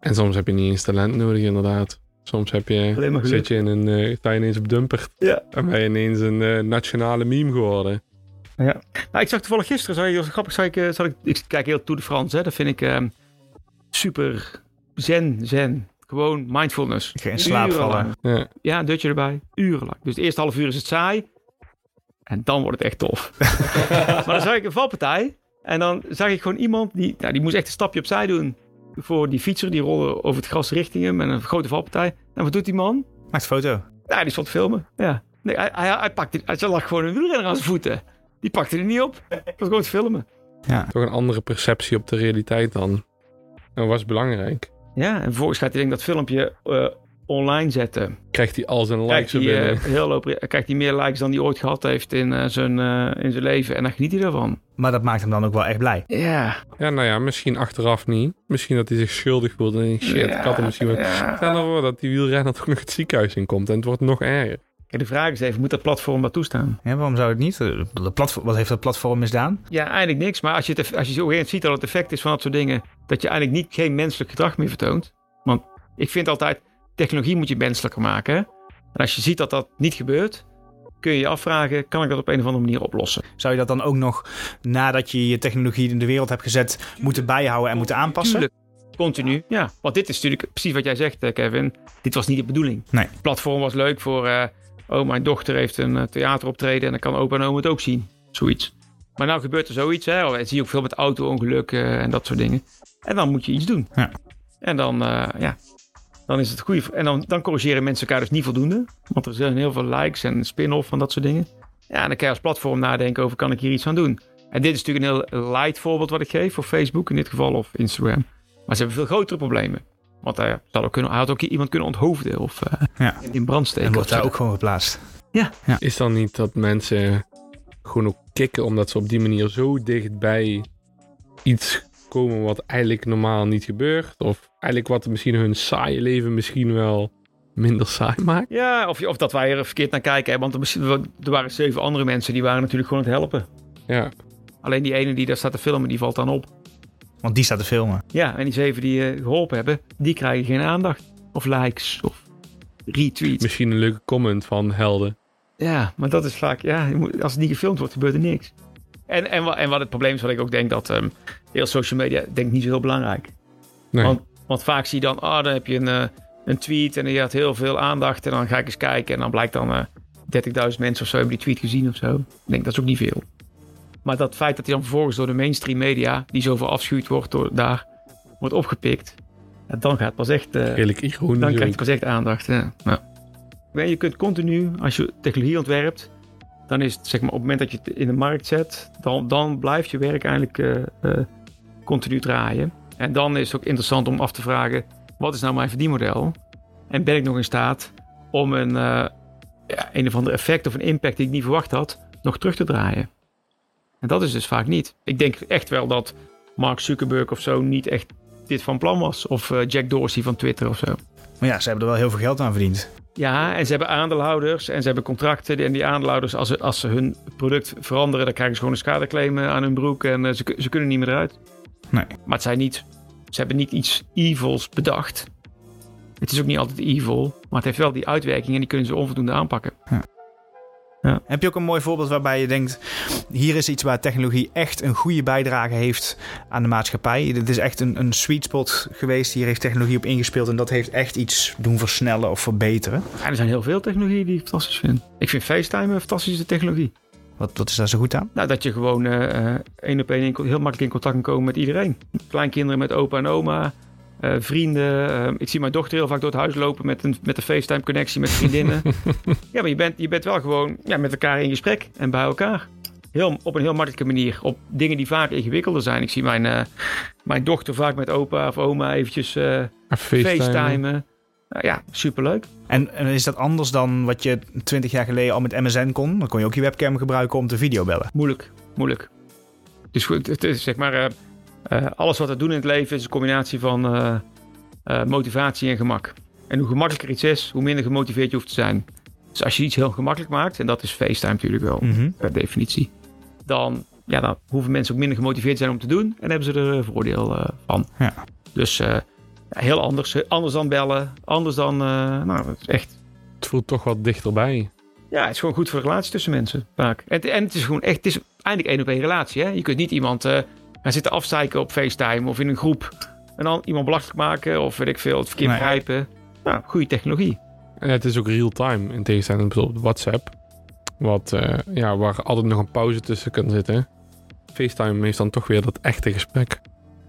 En soms heb je niet eens talent nodig, inderdaad. Soms heb je, zit je in een, eh sta je ineens op Dumpert. Ja. En ben je ineens een eh, nationale meme geworden. Ja. Nou, ik zag toevallig gisteren, zag je, grappig, zag ik, eh, zag ik, ik kijk heel Tour de France, hè. dat vind ik ehm, super zen, zen. Gewoon mindfulness. Geen slaap Urenlang. vallen. Ja. Ja, een dutje erbij. Urenlang. Dus het eerste half uur is het saai. En dan wordt het echt tof. maar dan zag ik een valpartij. En dan zag ik gewoon iemand die, nou, die moest echt een stapje opzij doen. Voor die fietser, die rolde over het gras richting hem. En een grote valpartij. En wat doet die man? Maakt foto. Nou, die stond te filmen. Ja. Nee, hij, hij, hij, pakte, hij lag gewoon een wielrenner aan zijn voeten. Die pakte er niet op. Het was gewoon te filmen. Toch een andere perceptie op de realiteit dan. En was belangrijk. Ja, en vervolgens gaat hij denk ik dat filmpje eh, online zetten. Krijgt hij al zijn Krijgt likes er hij, binnen. eh, heel hoop, krijgt hij meer likes dan hij ooit gehad heeft in, eh, zijn, eh, in zijn leven. En dan geniet hij ervan. Maar dat maakt hem dan ook wel echt blij. Ja. Ja, nou ja, misschien achteraf niet. Misschien dat hij zich schuldig voelt en denkt, shit, ik had hem misschien wel... Ja. Stel nou voor dat die wielrenner toch nog het ziekenhuis in komt en het wordt nog erger. Kijk, de vraag is even, moet dat platform dat toestaan? Ja, waarom zou het niet? De platform, wat heeft dat platform misdaan? Ja, eigenlijk niks. Maar als je, het, als je zo ziet dat het effect is van dat soort dingen, dat je eigenlijk niet geen menselijk gedrag meer vertoont. Want ik vind altijd, technologie moet je menselijker maken. hè? En als je ziet dat dat niet gebeurt, kun je je afvragen, kan ik dat op een of andere manier oplossen? Zou je dat dan ook nog, nadat je je technologie in de wereld hebt gezet, moeten bijhouden en moeten aanpassen? Tuurlijk. Continu, ja. Want dit is natuurlijk precies wat jij zegt, eh, Kevin. Dit was niet de bedoeling. Nee. Het platform was leuk voor... eh, oh, mijn dochter heeft een eh, theateroptreden... en dan kan opa en oma het ook zien. Zoiets. Maar nou gebeurt er zoiets. Hè? Dat zie je ook veel met auto-ongelukken en dat soort dingen. En dan moet je iets doen. Ja. En dan, eh, ja... Dan is het goed. En dan, dan corrigeren mensen elkaar dus niet voldoende. Want er zijn heel veel likes en spin-off van dat soort dingen. Ja, en dan kan je als platform nadenken over... kan ik hier iets aan doen? En dit is natuurlijk een heel light voorbeeld wat ik geef... voor Facebook in dit geval of Instagram. Maar ze hebben veel grotere problemen. Want hij had ook, kunnen, hij had ook iemand kunnen onthoofden of eh, Ja. in brand steken. En wordt daar ook gewoon geplaatst. Is dan niet dat mensen gewoon ook kicken omdat ze op die manier zo dichtbij iets komen wat eigenlijk normaal niet gebeurt? Of eigenlijk wat misschien hun saaie leven misschien wel minder saai maakt? Ja, of, of dat wij er verkeerd naar kijken. Hè? Want er, er waren zeven andere mensen die waren natuurlijk gewoon aan het helpen. Ja, Alleen die ene die daar staat te filmen, die valt dan op. Want die staat te filmen. Ja, en die zeven die eh, geholpen hebben, die krijgen geen aandacht. Of likes, of retweets. misschien een leuke comment van helden. Ja, maar dat is vaak, ja, je moet- als het niet gefilmd wordt, gebeurt er niks. En, en, en wat het probleem is, wat ik ook denk, dat ehm, heel social media denk ik niet zo heel belangrijk. Nee. Want, want vaak zie je dan, ah, dan heb je een, eh, een tweet en die had heel veel aandacht. En dan ga ik eens kijken en dan blijkt dan eh 30.000 mensen of zo hebben die tweet gezien of zo. Ik denk, dat is ook niet veel. Maar dat feit dat hij dan vervolgens door de mainstream media, die zoveel afschuwd wordt door daar, wordt opgepikt. Ja, dan gaat het pas echt, eh, Redelijk ironisch. dan ook. krijg je pas echt aandacht. Ja. Ja. Ik Je kunt continu, als je technologie ontwerpt, dan is het zeg maar op het moment dat je het in de markt zet, dan, dan blijft je werk eigenlijk eh, eh, continu draaien. En dan is het ook interessant om af te vragen, wat is nou mijn verdienmodel? En ben ik nog in staat om een, uh, ja, een of ander effect of een impact die ik niet verwacht had, nog terug te draaien? En dat is dus vaak niet. Ik denk echt wel dat Mark Zuckerberg of zo niet echt dit van plan was. Of uh, Jack Dorsey van Twitter of zo. Maar ja, ze hebben er wel heel veel geld aan verdiend. Ja, en ze hebben aandeelhouders en ze hebben contracten. En die aandeelhouders, als ze, als ze hun product veranderen, dan krijgen ze gewoon een schadeclaim aan hun broek. En uh, ze, ze kunnen niet meer eruit. Nee. Maar het zijn niet, ze hebben niet iets evils bedacht. Het is ook niet altijd evil, maar het heeft wel die uitwerking en die kunnen ze onvoldoende aanpakken. Ja. Ja. Heb je ook een mooi voorbeeld waarbij je denkt: hier is iets waar technologie echt een goede bijdrage heeft aan de maatschappij? Dit is echt een, een sweet spot geweest. Hier heeft technologie op ingespeeld en dat heeft echt iets doen versnellen of verbeteren. Ja, er zijn heel veel technologieën die ik fantastisch vind. Ik vind FaceTime een fantastische technologie. Wat, wat is daar zo goed aan? Nou, dat je gewoon uh, één op één heel makkelijk in contact kan komen met iedereen. Kleinkinderen met opa en oma. Uh, vrienden. Uh, ik zie mijn dochter heel vaak door het huis lopen met een, met een FaceTime-connectie met vriendinnen. ja, maar je bent, je bent wel gewoon ja, met elkaar in gesprek en bij elkaar. Heel, op een heel makkelijke manier. Op dingen die vaak ingewikkelder zijn. Ik zie mijn, uh, mijn dochter vaak met opa of oma eventjes FaceTimen. FaceTimen. Nou ja, superleuk. En, en is dat anders dan wat je 20 jaar geleden al met MSN kon? Dan kon je ook je webcam gebruiken om te videobellen. Moeilijk, moeilijk. Dus goed, het is zeg maar uh, alles wat we doen in het leven is een combinatie van uh, uh, motivatie en gemak. En hoe gemakkelijker iets is, hoe minder gemotiveerd je hoeft te zijn. Dus als je iets heel gemakkelijk maakt, en dat is FaceTime natuurlijk wel mm -hmm. per definitie, dan, ja, dan hoeven mensen ook minder gemotiveerd te zijn om te doen en hebben ze er voordeel van. Ja. Dus heel anders, anders dan bellen, anders dan, nou, het is echt. Het voelt toch wat dichterbij. Ja, het is gewoon goed voor de relatie tussen mensen vaak. En, en het is gewoon echt, het is eindelijk één op één relatie. Hè? Je kunt niet iemand gaan zitten afzeiken op FaceTime of in een groep. En dan iemand belachelijk maken of weet ik veel, het verkeerd begrijpen. Nou, goede technologie. En het is ook real-time in tegenstelling tot bijvoorbeeld WhatsApp. Wat, uh, ja, waar altijd nog een pauze tussen kan zitten. FaceTime heeft dan toch weer dat echte gesprek.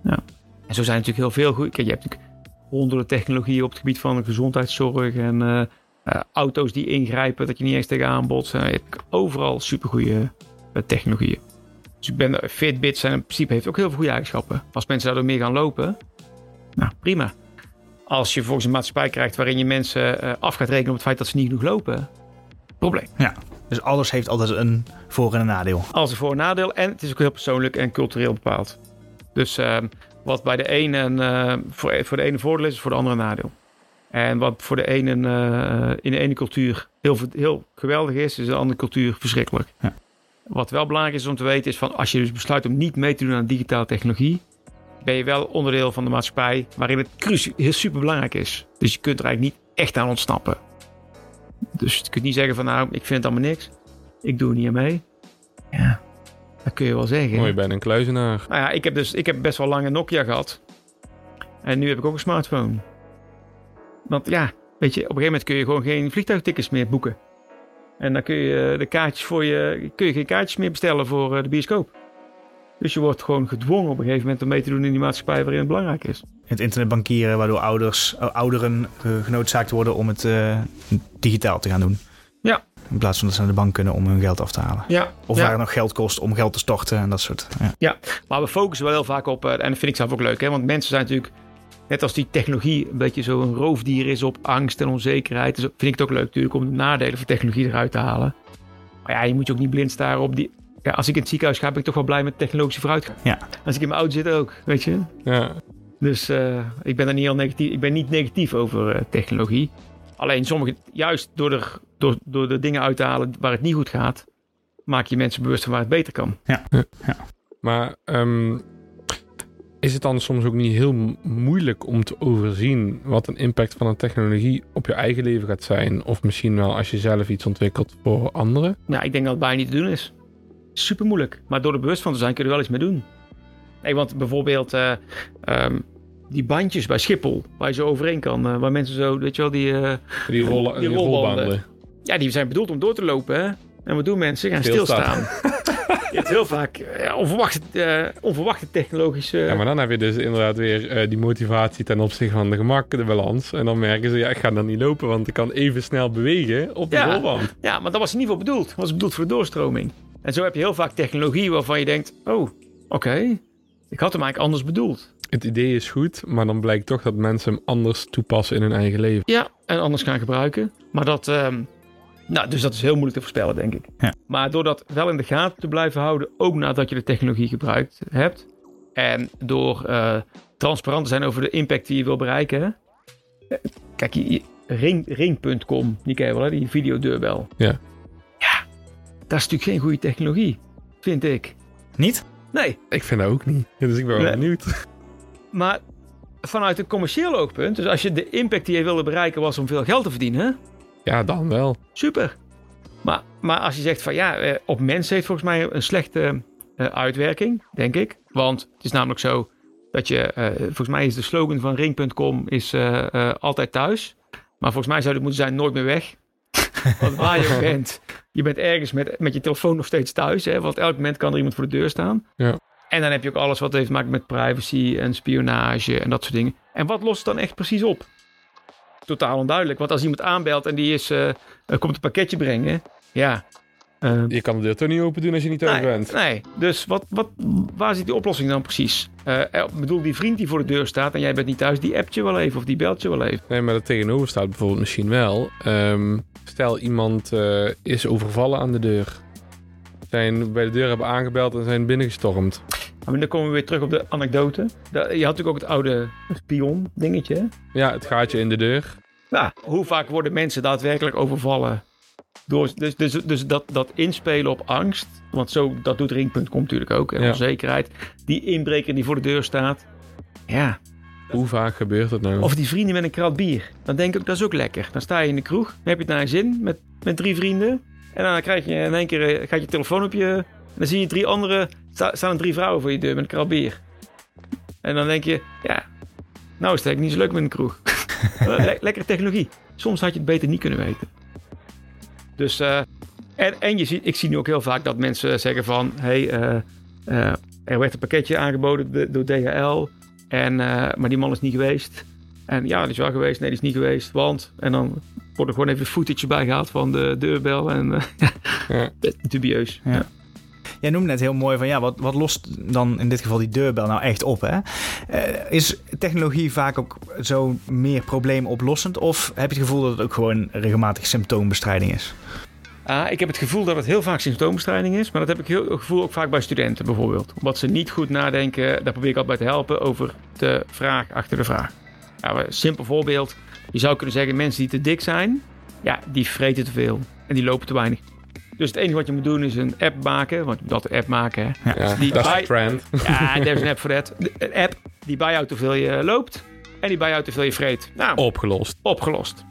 Ja. En zo zijn natuurlijk heel veel goed. Kijk, je hebt natuurlijk honderden technologieën op het gebied van gezondheidszorg en uh, uh, auto's die ingrijpen, dat je niet eens tegenaan botsen. Je hebt overal supergoeie technologieën. Dus ik ben, Fitbit zijn in principe heeft ook heel veel goede eigenschappen. Als mensen daardoor meer gaan lopen, nou prima. Als je volgens een maatschappij krijgt waarin je mensen uh, af gaat rekenen op het feit dat ze niet genoeg lopen, probleem. Ja, dus alles heeft altijd een voor- en een nadeel. Alles een voor- en nadeel en het is ook heel persoonlijk en cultureel bepaald. Dus uh, wat bij de ene uh, voor, voor de ene voordeel is, is voor de andere nadeel. En wat voor de ene in de ene cultuur heel, heel geweldig is, is in de andere cultuur verschrikkelijk. Ja. Wat wel belangrijk is om te weten is van als je dus besluit om niet mee te doen aan digitale technologie, ben je wel onderdeel van de maatschappij waarin het heel super belangrijk is. Dus je kunt er eigenlijk niet echt aan ontsnappen. Dus je kunt niet zeggen van nou, ik vind het allemaal niks. Ik doe er niet aan mee. Ja, dat kun je wel zeggen. Mooi, je bent een kluizenaar. Nou ja, ik heb dus ik heb best wel lang een Nokia gehad. En nu heb ik ook een smartphone. Want ja, weet je, op een gegeven moment kun je gewoon geen vliegtuigtickets meer boeken. En dan kun je de kaartjes voor je, kun je geen kaartjes meer bestellen voor de bioscoop. Dus je wordt gewoon gedwongen op een gegeven moment om mee te doen in die maatschappij waarin het belangrijk is. Het internetbankieren, waardoor ouders, ouderen uh, genoodzaakt worden om het uh, digitaal te gaan doen. Ja. In plaats van dat ze naar de bank kunnen om hun geld af te halen. Ja. Of ja. waar het nog geld kost om geld te storten en dat soort. Ja, ja. maar we focussen wel heel vaak op, en dat vind ik zelf ook leuk, hè, want mensen zijn natuurlijk net als die technologie een beetje zo'n roofdier is op angst en onzekerheid. Dus vind ik het ook leuk natuurlijk om de nadelen van technologie eruit te halen. Maar ja, je moet je ook niet blind staren op die... Ja, als ik in het ziekenhuis ga, ben ik toch wel blij met technologische vooruitgang. Ja. Als ik in mijn auto zit ook, weet je. Ja. Dus uh, ik ben er niet heel negatief, ik ben niet negatief over uh, technologie. Alleen sommige, juist door, er, door, door de dingen uit te halen waar het niet goed gaat, maak je mensen bewust van waar het beter kan. Ja. ja. ja. Maar um, is het dan soms ook niet heel moeilijk om te overzien wat een impact van een technologie op je eigen leven gaat zijn? Of misschien wel als je zelf iets ontwikkelt voor anderen? Nou, ik denk dat het bijna niet te doen is. Super moeilijk. Maar door er bewust van te zijn kun je er wel iets mee doen. Hey, want bijvoorbeeld uh, um, die bandjes bij Schiphol, waar je zo overheen kan, uh, waar mensen zo, weet je wel, die, uh, die, rollen, die, die rolbanden. Ja, die zijn bedoeld om door te lopen. Hè? En wat doen mensen? Ze gaan stilstaan. je hebt heel vaak uh, onverwachte, uh, onverwachte technologische... Ja, maar dan heb je dus inderdaad weer uh, die motivatie ten opzichte van de gemak, de balans. En dan merken ze, ja, ik ga dan niet lopen, want ik kan even snel bewegen op de ja, rolband. Ja, maar dat was niet voor bedoeld. Dat was bedoeld voor de doorstroming. En zo heb je heel vaak technologie waarvan je denkt, oh, oké. Okay. Ik had hem eigenlijk anders bedoeld. Het idee is goed, maar dan blijkt toch dat mensen hem anders toepassen in hun eigen leven. Ja, en anders gaan gebruiken. Maar dat, ehm, nou, dus dat is heel moeilijk te voorspellen, denk ik. Ja. Maar door dat wel in de gaten te blijven houden, ook nadat je de technologie gebruikt hebt. En door eh, transparant te zijn over de impact die je wil bereiken. hè. Eh, Kijk, ring, ring.com, die ken je wel, hè? die videodeurbel. Ja. Ja, dat is natuurlijk geen goede technologie, vind ik. Niet? Nee, Ik vind dat ook niet. Dus ik ben wel Nee. benieuwd. maar vanuit een commercieel oogpunt, dus als je de impact die je wilde bereiken was om veel geld te verdienen, hè? Ja, dan wel. super. Maar, maar als je zegt van ja, eh, op mensen heeft volgens mij een slechte eh, uitwerking, denk ik. Want het is namelijk zo dat je, eh, volgens mij is de slogan van ring.com is eh, eh, altijd thuis. Maar volgens mij zou het moeten zijn nooit meer weg. Want waar je ook bent, je bent ergens met, met je telefoon nog steeds thuis. Hè, want elk moment kan er iemand voor de deur staan. Ja. En dan heb je ook alles wat heeft te maken met privacy en spionage en dat soort dingen. En wat lost het dan echt precies op? Totaal onduidelijk. Want als iemand aanbelt en die is, eh, eh, komt een pakketje brengen. Ja. eh, Je kan de deur toch niet open doen als je niet thuis nee, bent. nee. Dus wat, wat, waar zit die oplossing dan precies? Ik bedoel, die vriend die voor de deur staat en jij bent niet thuis, die appt je wel even of die belt je wel even. Nee, maar dat tegenover staat bijvoorbeeld misschien wel. Ehm, stel iemand is overvallen aan de deur. Zijn bij de deur hebben aangebeld en zijn binnengestormd. Maar dan komen we weer terug op de anekdote. Je had natuurlijk ook het oude spion dingetje. Ja, het gaatje in de deur. Nou, hoe vaak worden mensen daadwerkelijk overvallen? Door, dus dus, dus dat, dat inspelen op angst. Want zo, dat doet Ring.com natuurlijk ook. En Ja. onzekerheid. Die inbreker die voor de deur staat. Ja. Hoe vaak gebeurt dat nou? Of die vrienden met een krat bier. Dan denk ik, dat is ook lekker. Dan sta je in de kroeg. Dan heb je het naar je zin met, met drie vrienden. En dan krijg je in één keer, eh, gaat je telefoon op je... En dan zie je drie andere... sta- staan er drie vrouwen voor je deur met een krat bier. En dan denk je, ja... Nou is het eigenlijk niet zo leuk met een kroeg. Le- lekkere technologie. Soms had je het beter niet kunnen weten. Dus... eh, en, en je ziet, ik zie nu ook heel vaak dat mensen zeggen van... Hey, eh, eh, er werd een pakketje aangeboden de- door DHL... En, maar die man is niet geweest. En ja, die is wel geweest. Nee, die is niet geweest. Want. En dan wordt er gewoon even footage bijgehaald van de deurbel. En Ja. dubieus. Ja. Jij noemde net heel mooi van ja, wat, wat lost dan in dit geval die deurbel nou echt op? Hè? Eh, is technologie vaak ook zo meer probleemoplossend? Of heb je het gevoel dat het ook gewoon regelmatig symptoombestrijding is? Ah, ik heb het gevoel dat het heel vaak symptoombestrijding is. Maar dat heb ik heel, het gevoel ook vaak bij studenten bijvoorbeeld. Omdat ze niet goed nadenken. Daar probeer ik altijd bij te helpen over de vraag achter de vraag. Nou, een simpel voorbeeld. Je zou kunnen zeggen mensen die te dik zijn. Ja, die vreten te veel. En die lopen te weinig. Dus het enige wat je moet doen is een app maken. Want een app maken. Hè. Ja, die dat is bij- de trend. Ja, there's een app voor dat. Een app die bijhoudt hoeveel je loopt. En die bijhoudt hoeveel je vreet. Nou, Opgelost. opgelost.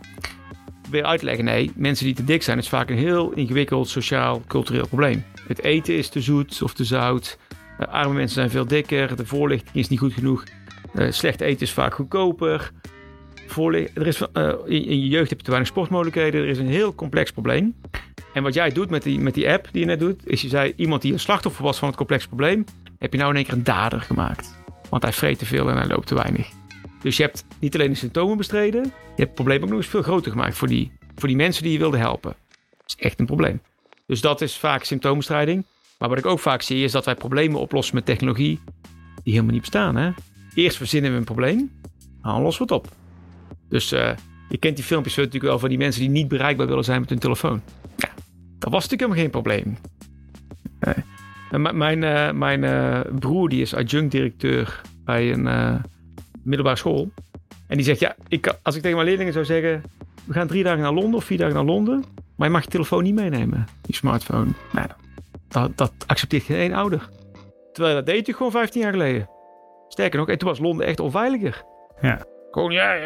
Weer uitleggen, nee, mensen die te dik zijn, is vaak een heel ingewikkeld sociaal-cultureel probleem. Het eten is te zoet of te zout. Eh, arme mensen zijn veel dikker. De voorlichting is niet goed genoeg. Eh, slecht eten is vaak goedkoper. Er is, eh, in je jeugd heb je te weinig sportmogelijkheden. Er is een heel complex probleem. En wat jij doet met die, met die app die je net doet, is je zei iemand die een slachtoffer was van het complex probleem, heb je nou in één keer een dader gemaakt. Want hij vreet te veel en hij loopt te weinig. Dus je hebt niet alleen de symptomen bestreden, je hebt het probleem ook nog eens veel groter gemaakt voor die, voor die mensen die je wilde helpen. Dat is echt een probleem. Dus dat is vaak symptoombestrijding. Maar wat ik ook vaak zie is dat wij problemen oplossen met technologie die helemaal niet bestaan. Hè? Eerst verzinnen we een probleem, dan lossen we het op. Dus eh, je kent die filmpjes natuurlijk wel van die mensen die niet bereikbaar willen zijn met hun telefoon. Ja, dat was natuurlijk helemaal geen probleem. Nee. Mijn eh, mijn eh, broer die is adjunct-directeur bij een eh, middelbare school. En die zegt, ja, ik, als ik tegen mijn leerlingen zou zeggen... we gaan drie dagen naar Londen of vier dagen naar Londen... maar je mag je telefoon niet meenemen, je smartphone. Nou, dat, dat accepteert geen één ouder. Terwijl dat deed natuurlijk gewoon 15 jaar geleden. Sterker nog, en toen was Londen echt onveiliger. Ja. Gewoon, ja,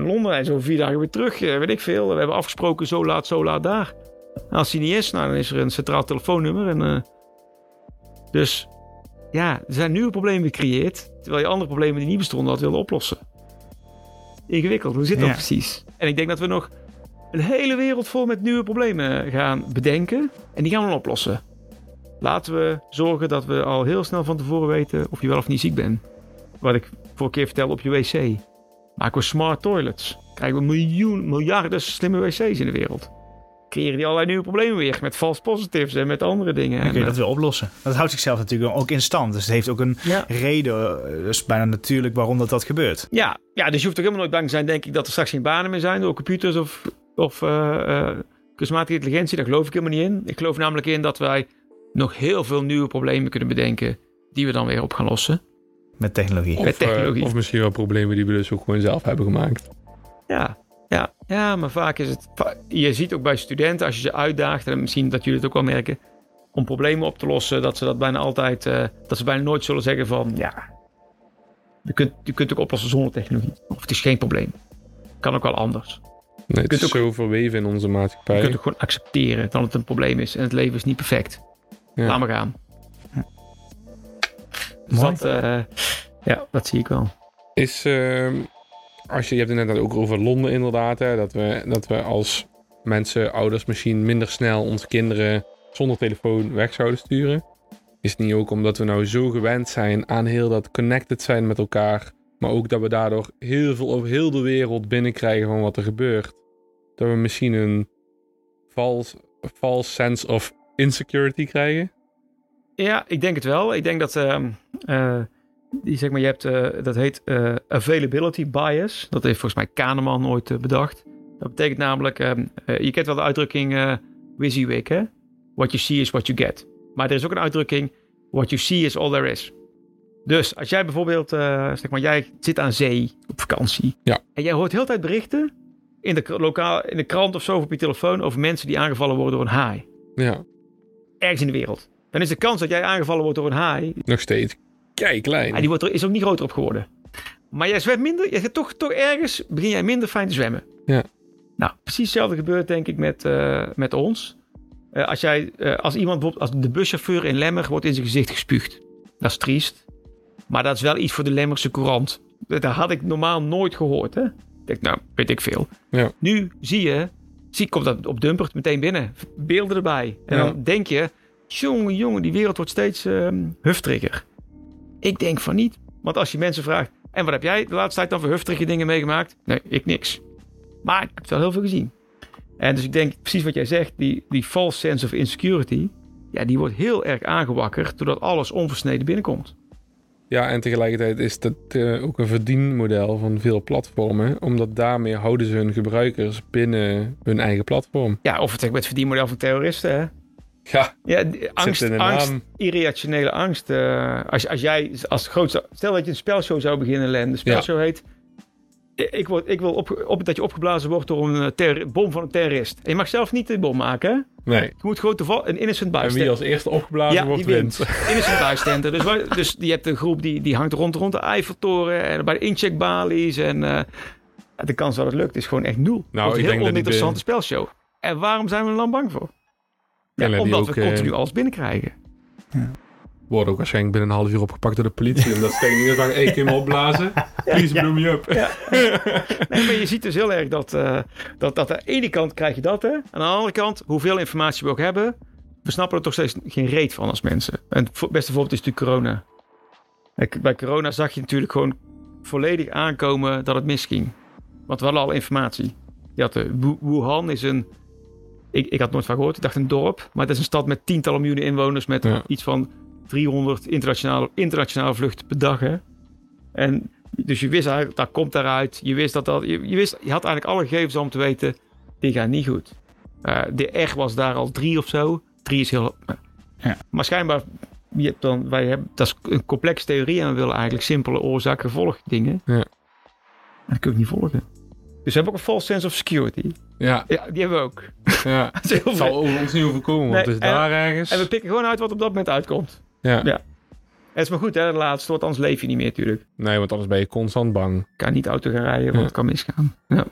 Londen en zo vier dagen weer terug, weet ik veel. We hebben afgesproken zo laat, zo laat daar. En als die niet is, nou, dan is er een centraal telefoonnummer. En, eh, dus ja, er zijn nieuwe problemen gecreëerd... terwijl je andere problemen die niet bestonden had willen oplossen. Ingewikkeld, hoe zit dat Ja. precies? En ik denk dat we nog een hele wereld vol met nieuwe problemen gaan bedenken... en die gaan we dan oplossen. Laten we zorgen dat we al heel snel van tevoren weten of je wel of niet ziek bent. Wat ik vorige keer vertelde op je wc. Maken we smart toilets. Krijgen we miljoen, miljarden slimme wc's in de wereld. Creëren die allerlei nieuwe problemen weer. Met false positives en met andere dingen. Dan kun je En, dat weer oplossen. Dat houdt zichzelf natuurlijk ook in stand. Dus het heeft ook een ja. reden, dus bijna natuurlijk, waarom dat, dat gebeurt. Ja, ja, dus je hoeft ook helemaal nooit bang te zijn, denk ik, dat er straks geen banen meer zijn door computers of, of eh, eh, kunstmatige intelligentie. Daar geloof ik helemaal niet in. Ik geloof namelijk in dat wij nog heel veel nieuwe problemen kunnen bedenken die we dan weer op gaan lossen. Met technologie. Met Of, technologie. of misschien wel problemen die we dus ook gewoon zelf hebben gemaakt. Ja, ja, ja, maar vaak is het. Je ziet ook bij studenten, als je ze uitdaagt, en misschien dat jullie het ook wel merken, om problemen op te lossen, dat ze dat bijna altijd, eh, dat ze bijna nooit zullen zeggen van, ja, je kunt, je kunt het ook oplossen zonder technologie. Of het is geen probleem. Kan ook wel anders. Nee, het kunt is ook- zo verweven in onze Je maatschappij. kunt ook gewoon accepteren dat het een probleem is en het leven is niet perfect. Ja. Laat maar gaan. Dus Mooi. dat, eh, ja, dat zie ik wel. Is, ehm, als je, hebt het net ook over Londen inderdaad, hè, dat, we, dat we als mensen, ouders misschien minder snel onze kinderen zonder telefoon weg zouden sturen. Is het niet ook omdat we nou zo gewend zijn aan heel dat connected zijn met elkaar, maar ook dat we daardoor heel veel over heel de wereld binnenkrijgen van wat er gebeurt. Dat we misschien een false, false sense of insecurity krijgen. Ja, ik denk het wel. Ik denk dat ehm, eh, die, zeg maar, je hebt, eh, dat heet eh, availability bias. Dat heeft volgens mij Kahneman ooit eh, bedacht. Dat betekent namelijk, ehm, eh, je kent wel de uitdrukking WYSIWYG, hè? What you see is what you get. Maar er is ook een uitdrukking, what you see is all there is. Dus als jij bijvoorbeeld, zeg maar, jij zit aan zee op vakantie. Ja. En jij hoort heel de tijd berichten in de, lokaal, in de krant of zo of op je telefoon over mensen die aangevallen worden door een haai. Ja, Ergens in de wereld. Dan is de kans dat jij aangevallen wordt door een haai nog steeds kei klein. ja, die wordt er, is ook niet groter op geworden. Maar jij zwemt minder, je gaat toch, toch ergens, begin jij minder fijn te zwemmen. Ja. Nou, precies hetzelfde gebeurt denk ik met, eh, met ons. Eh, als, jij, eh, als iemand, bijvoorbeeld, als de buschauffeur in Lemmer wordt in zijn gezicht gespuugd. Dat is triest. Maar dat is wel iets voor de Lemmerse courant. Dat had ik normaal nooit gehoord. Hè? Ik denk, nou, weet ik veel. Ja. Nu zie je, zie, komt dat op Dumpert meteen binnen. Beelden erbij. En Ja. dan denk je, jongen, jongen, die wereld wordt steeds huftriger. Ik denk van niet. Want als je mensen vraagt, en wat heb jij de laatste tijd dan voor huftrige dingen meegemaakt? Nee, ik niks. Maar ik heb wel heel veel gezien. En dus ik denk precies wat jij zegt, die, die false sense of insecurity, ja, die wordt heel erg aangewakkerd doordat alles onversneden binnenkomt. Ja, en tegelijkertijd is dat eh, ook een verdienmodel van veel platformen. Omdat daarmee houden ze hun gebruikers binnen hun eigen platform. Ja, of het maar het verdienmodel van terroristen, hè? Ja, Ja, angst, angst irrationele angst. eh, als, als jij als grootste... Stel dat je een spelshow zou beginnen, Len. De spelshow heet... Ik, word, ik wil op, op, dat je opgeblazen wordt door een eh, bom van een terrorist. En je mag zelf niet de bom maken, hè? nee. Je moet gewoon toevallig een innocent En wie bystander. als eerste opgeblazen Ja, wordt, wint. wint. Innocent bystander. Dus, dus je hebt een groep die, die hangt rond, rond de Eiffeltoren en bij de incheckbalies. En eh, de kans dat het lukt is gewoon echt nul. Nou, ik een denk heel dat oninteressante spelshow. En waarom zijn we er dan bang voor? Ja, die omdat ook, we eh, continu alles binnenkrijgen. Worden ook waarschijnlijk binnen een half uur opgepakt door de politie. Omdat ze tegen ieder zeggen, één keer me opblazen. Please blow me up. Nee, maar je ziet dus heel erg dat, eh, dat, dat aan de ene kant krijg je dat. Hè? Aan de andere kant, hoeveel informatie we ook hebben, we snappen er toch steeds geen reet van als mensen. En het beste voorbeeld is natuurlijk corona. Bij corona zag je natuurlijk gewoon volledig aankomen dat het misging. Want we hadden al informatie. Je had de Wu- Wuhan is een, ik, ik had nooit van gehoord, ik dacht een dorp. Maar het is een stad met tientallen miljoenen inwoners met Ja. iets van 300 internationale, internationale vluchten per dag. Hè? En dus je wist eigenlijk, dat komt daaruit. Je wist dat dat, je, je, wist, je had eigenlijk alle gegevens om te weten, die gaan niet goed. Eh, de R was daar al drie of zo. Drie is heel... eh. Ja. Maar schijnbaar, je hebt dan, wij hebben, dat is een complexe theorie en we willen eigenlijk simpele oorzaak-gevolg dingen. Ja. En dat kun je niet volgen. Dus we hebben ook een false sense of security. Ja, Ja, die hebben we ook. ja. Dat is heel Het zal over ons niet overkomen, want Nee, het is en- daar ergens. En we pikken gewoon uit wat op dat moment uitkomt. ja. Ja. En het is maar goed, hè, de laatste, want anders leef je niet meer natuurlijk. Nee, want anders ben je constant bang. Ik kan niet auto gaan rijden, want Ja. het kan misgaan. Ja.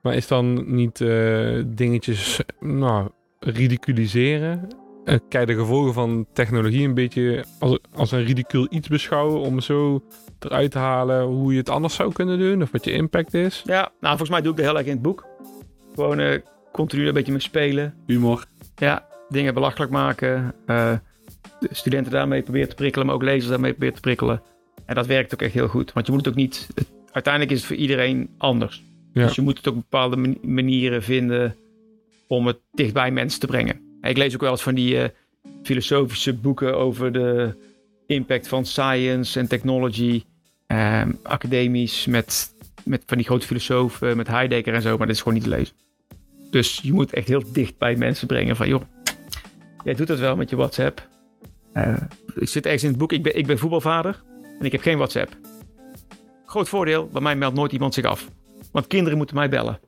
Maar is dan niet eh, dingetjes, nou, ridiculiseren? Eh, kijk, de gevolgen van technologie een beetje als, als een ridicuul iets beschouwen om zo eruit te halen hoe je het anders zou kunnen doen of wat je impact is. Ja, nou volgens mij doe ik dat heel erg in het boek. Gewoon eh, continu een beetje mee spelen. Humor. Ja, dingen belachelijk maken. eh, de studenten daarmee proberen te prikkelen, maar ook lezers daarmee proberen te prikkelen. En dat werkt ook echt heel goed. Want je moet het ook niet... het- uiteindelijk is het voor iedereen anders. Ja. Dus je moet het ook op bepaalde mani- manieren vinden om het dichtbij mensen te brengen. Ik lees ook wel eens van die eh, filosofische boeken over de impact van science en technology. ehm, academisch met, met van die grote filosofen, met Heidegger en zo, maar dat is gewoon niet te lezen. Dus je moet echt heel dicht bij mensen brengen van joh, jij doet dat wel met je WhatsApp. Eh, ik zit ergens in het boek, ik ben, ik ben voetbalvader en ik heb geen WhatsApp. Groot voordeel, bij mij meldt nooit iemand zich af. Want kinderen moeten mij bellen.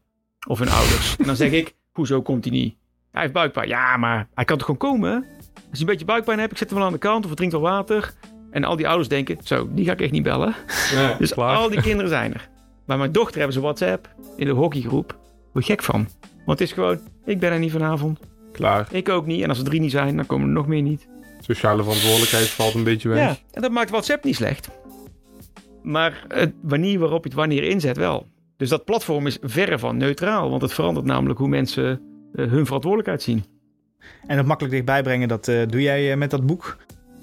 Of hun ouders. En dan zeg ik, hoezo komt hij niet? Hij heeft buikpijn. Ja, maar hij kan toch gewoon komen? Als je een beetje buikpijn hebt, ik zet hem wel aan de kant of hij drinkt wel water. En al die ouders denken, zo, die ga ik echt niet bellen. Ja, Dus klaar. al die kinderen zijn er. Bij mijn dochter hebben ze WhatsApp in de hockeygroep. Word gek van. Want het is gewoon, ik ben er niet vanavond. Klaar. Ik ook niet. En als er drie niet zijn, dan komen er nog meer niet. Sociale verantwoordelijkheid valt een beetje weg. Ja, en dat maakt WhatsApp niet slecht. Maar het manier waarop je het wanneer inzet wel. Dus dat platform is verre van neutraal. Want het verandert namelijk hoe mensen eh, hun verantwoordelijkheid zien. En dat makkelijk dichtbij brengen, dat eh, doe jij eh, met dat boek.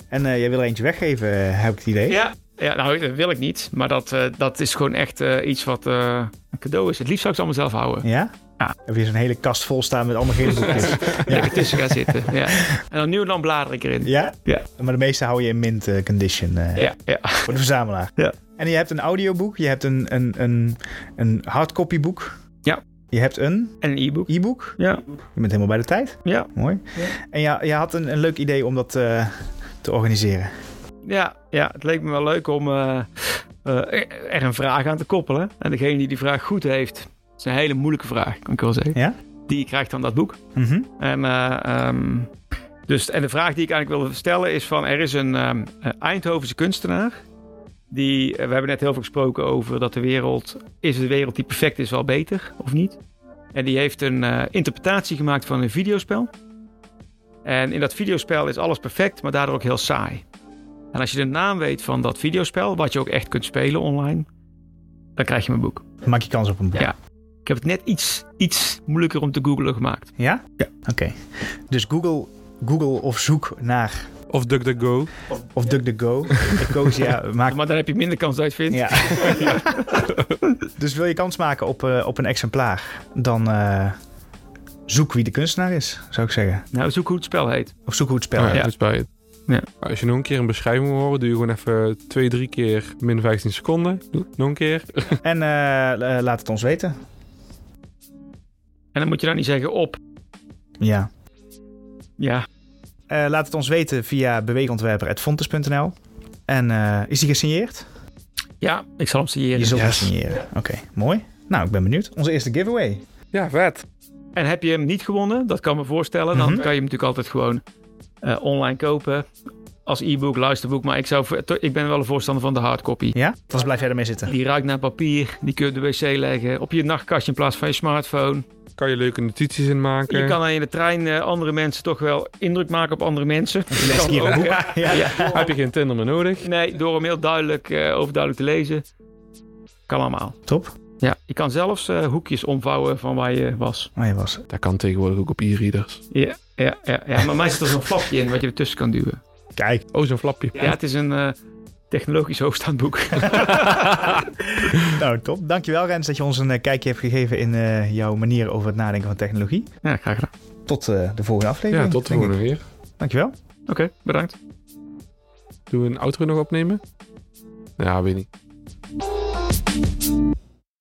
En eh, jij wil er eentje weggeven, heb ik het idee. Ja, ja nou dat wil ik niet. Maar dat, eh, dat is gewoon echt eh, iets wat eh, een cadeau is. Het liefst zou ik ze allemaal zelf houden. Ja? Ja. Heb je zo'n hele kast vol staan met allemaal gele boekjes? Lekker tussen gaan zitten. Ja. En dan nu en dan blader ik erin. ja? Ja. Maar de meeste hou je in mint eh, condition eh, Ja, ja. voor de verzamelaar. Ja. En je hebt een audioboek, je hebt een, een, een, een hardcopy boek. Ja. Je hebt een En een e-book. e-book. Ja, Je bent helemaal bij de tijd. ja. Mooi. En ja, je had een, een leuk idee om dat eh, te organiseren. Ja, ja, het leek me wel leuk om eh, er een vraag aan te koppelen. En degene die die vraag goed heeft, het is een hele moeilijke vraag, kan ik wel zeggen. Ja? Die krijgt dan dat boek. Mhm. En, eh, ehm, dus, en de vraag die ik eigenlijk wilde stellen is van... Er is een ehm, eh, Eindhovense kunstenaar. Die, eh, we hebben net heel veel gesproken over dat de wereld... Is de wereld die perfect is wel beter of niet? En die heeft een eh, interpretatie gemaakt van een videospel. En in dat videospel is alles perfect, maar daardoor ook heel saai. En als je de naam weet van dat videospel... wat je ook echt kunt spelen online... dan krijg je mijn boek. Maak je kans op een boek. Ja. Ik heb het net iets, iets moeilijker om te googlen gemaakt. Ja? Ja. Oké. Dus Google, Google of zoek naar Of DuckDuckGo. of DuckDuckGo. Ecosia maakt... Maar dan heb je minder kans dat je het vindt. Ja. dus wil je kans maken op, eh, op een exemplaar, dan eh, zoek wie de kunstenaar is, zou ik zeggen. Nou, zoek hoe het spel heet. Of zoek hoe het spel ja, heet. Ja. Als je nog een keer een beschrijving wil horen, doe je gewoon even twee, drie keer min 15 seconden. Doe- Nog een keer. En eh, laat het ons weten. En dan moet je dan niet zeggen op. Ja. Ja, Eh, laat het ons weten via beweegontwerper.fontes.nl. En eh, is die gesigneerd? ja ik zal hem signeren. Je zult hem signeren. Oké, mooi. Nou, ik ben benieuwd. Onze eerste giveaway. Ja, vet. En heb je hem niet gewonnen, dat kan me voorstellen. Dan Mhm. kan je hem natuurlijk altijd gewoon eh, online kopen. Als e-book, luisterboek. Maar ik, zou, ik ben wel een voorstander van de hardcopy. Ja? Anders blijf jij ermee zitten. Die ruikt naar papier. Die kun je op de wc leggen. Op je nachtkastje in plaats van je smartphone. Kan je leuke notities in maken. Je kan in de trein eh, andere mensen toch wel indruk maken op andere mensen. Hier ook? Ja. Ja. Heb je geen Tinder meer nodig? Nee, door hem heel duidelijk, eh, overduidelijk te lezen. Kan allemaal. Top. Ja, je kan zelfs eh, hoekjes omvouwen van waar je was. Oh, je was. Dat kan tegenwoordig ook op e-readers. Ja, ja, ja, ja. maar mij zit er zo'n flapje in wat je ertussen kan duwen. Kijk. Oh, zo'n flapje. Ja, het is een eh, technologisch hoogstaand boek. Nou, top. Dankjewel Rens dat je ons een eh, kijkje hebt gegeven in eh, jouw manier over het nadenken van technologie. ja, graag gedaan. Tot eh, de volgende aflevering. Ja, tot de volgende keer. Dankjewel. Oké, bedankt. Doen we een outro nog opnemen? Ja, weet niet.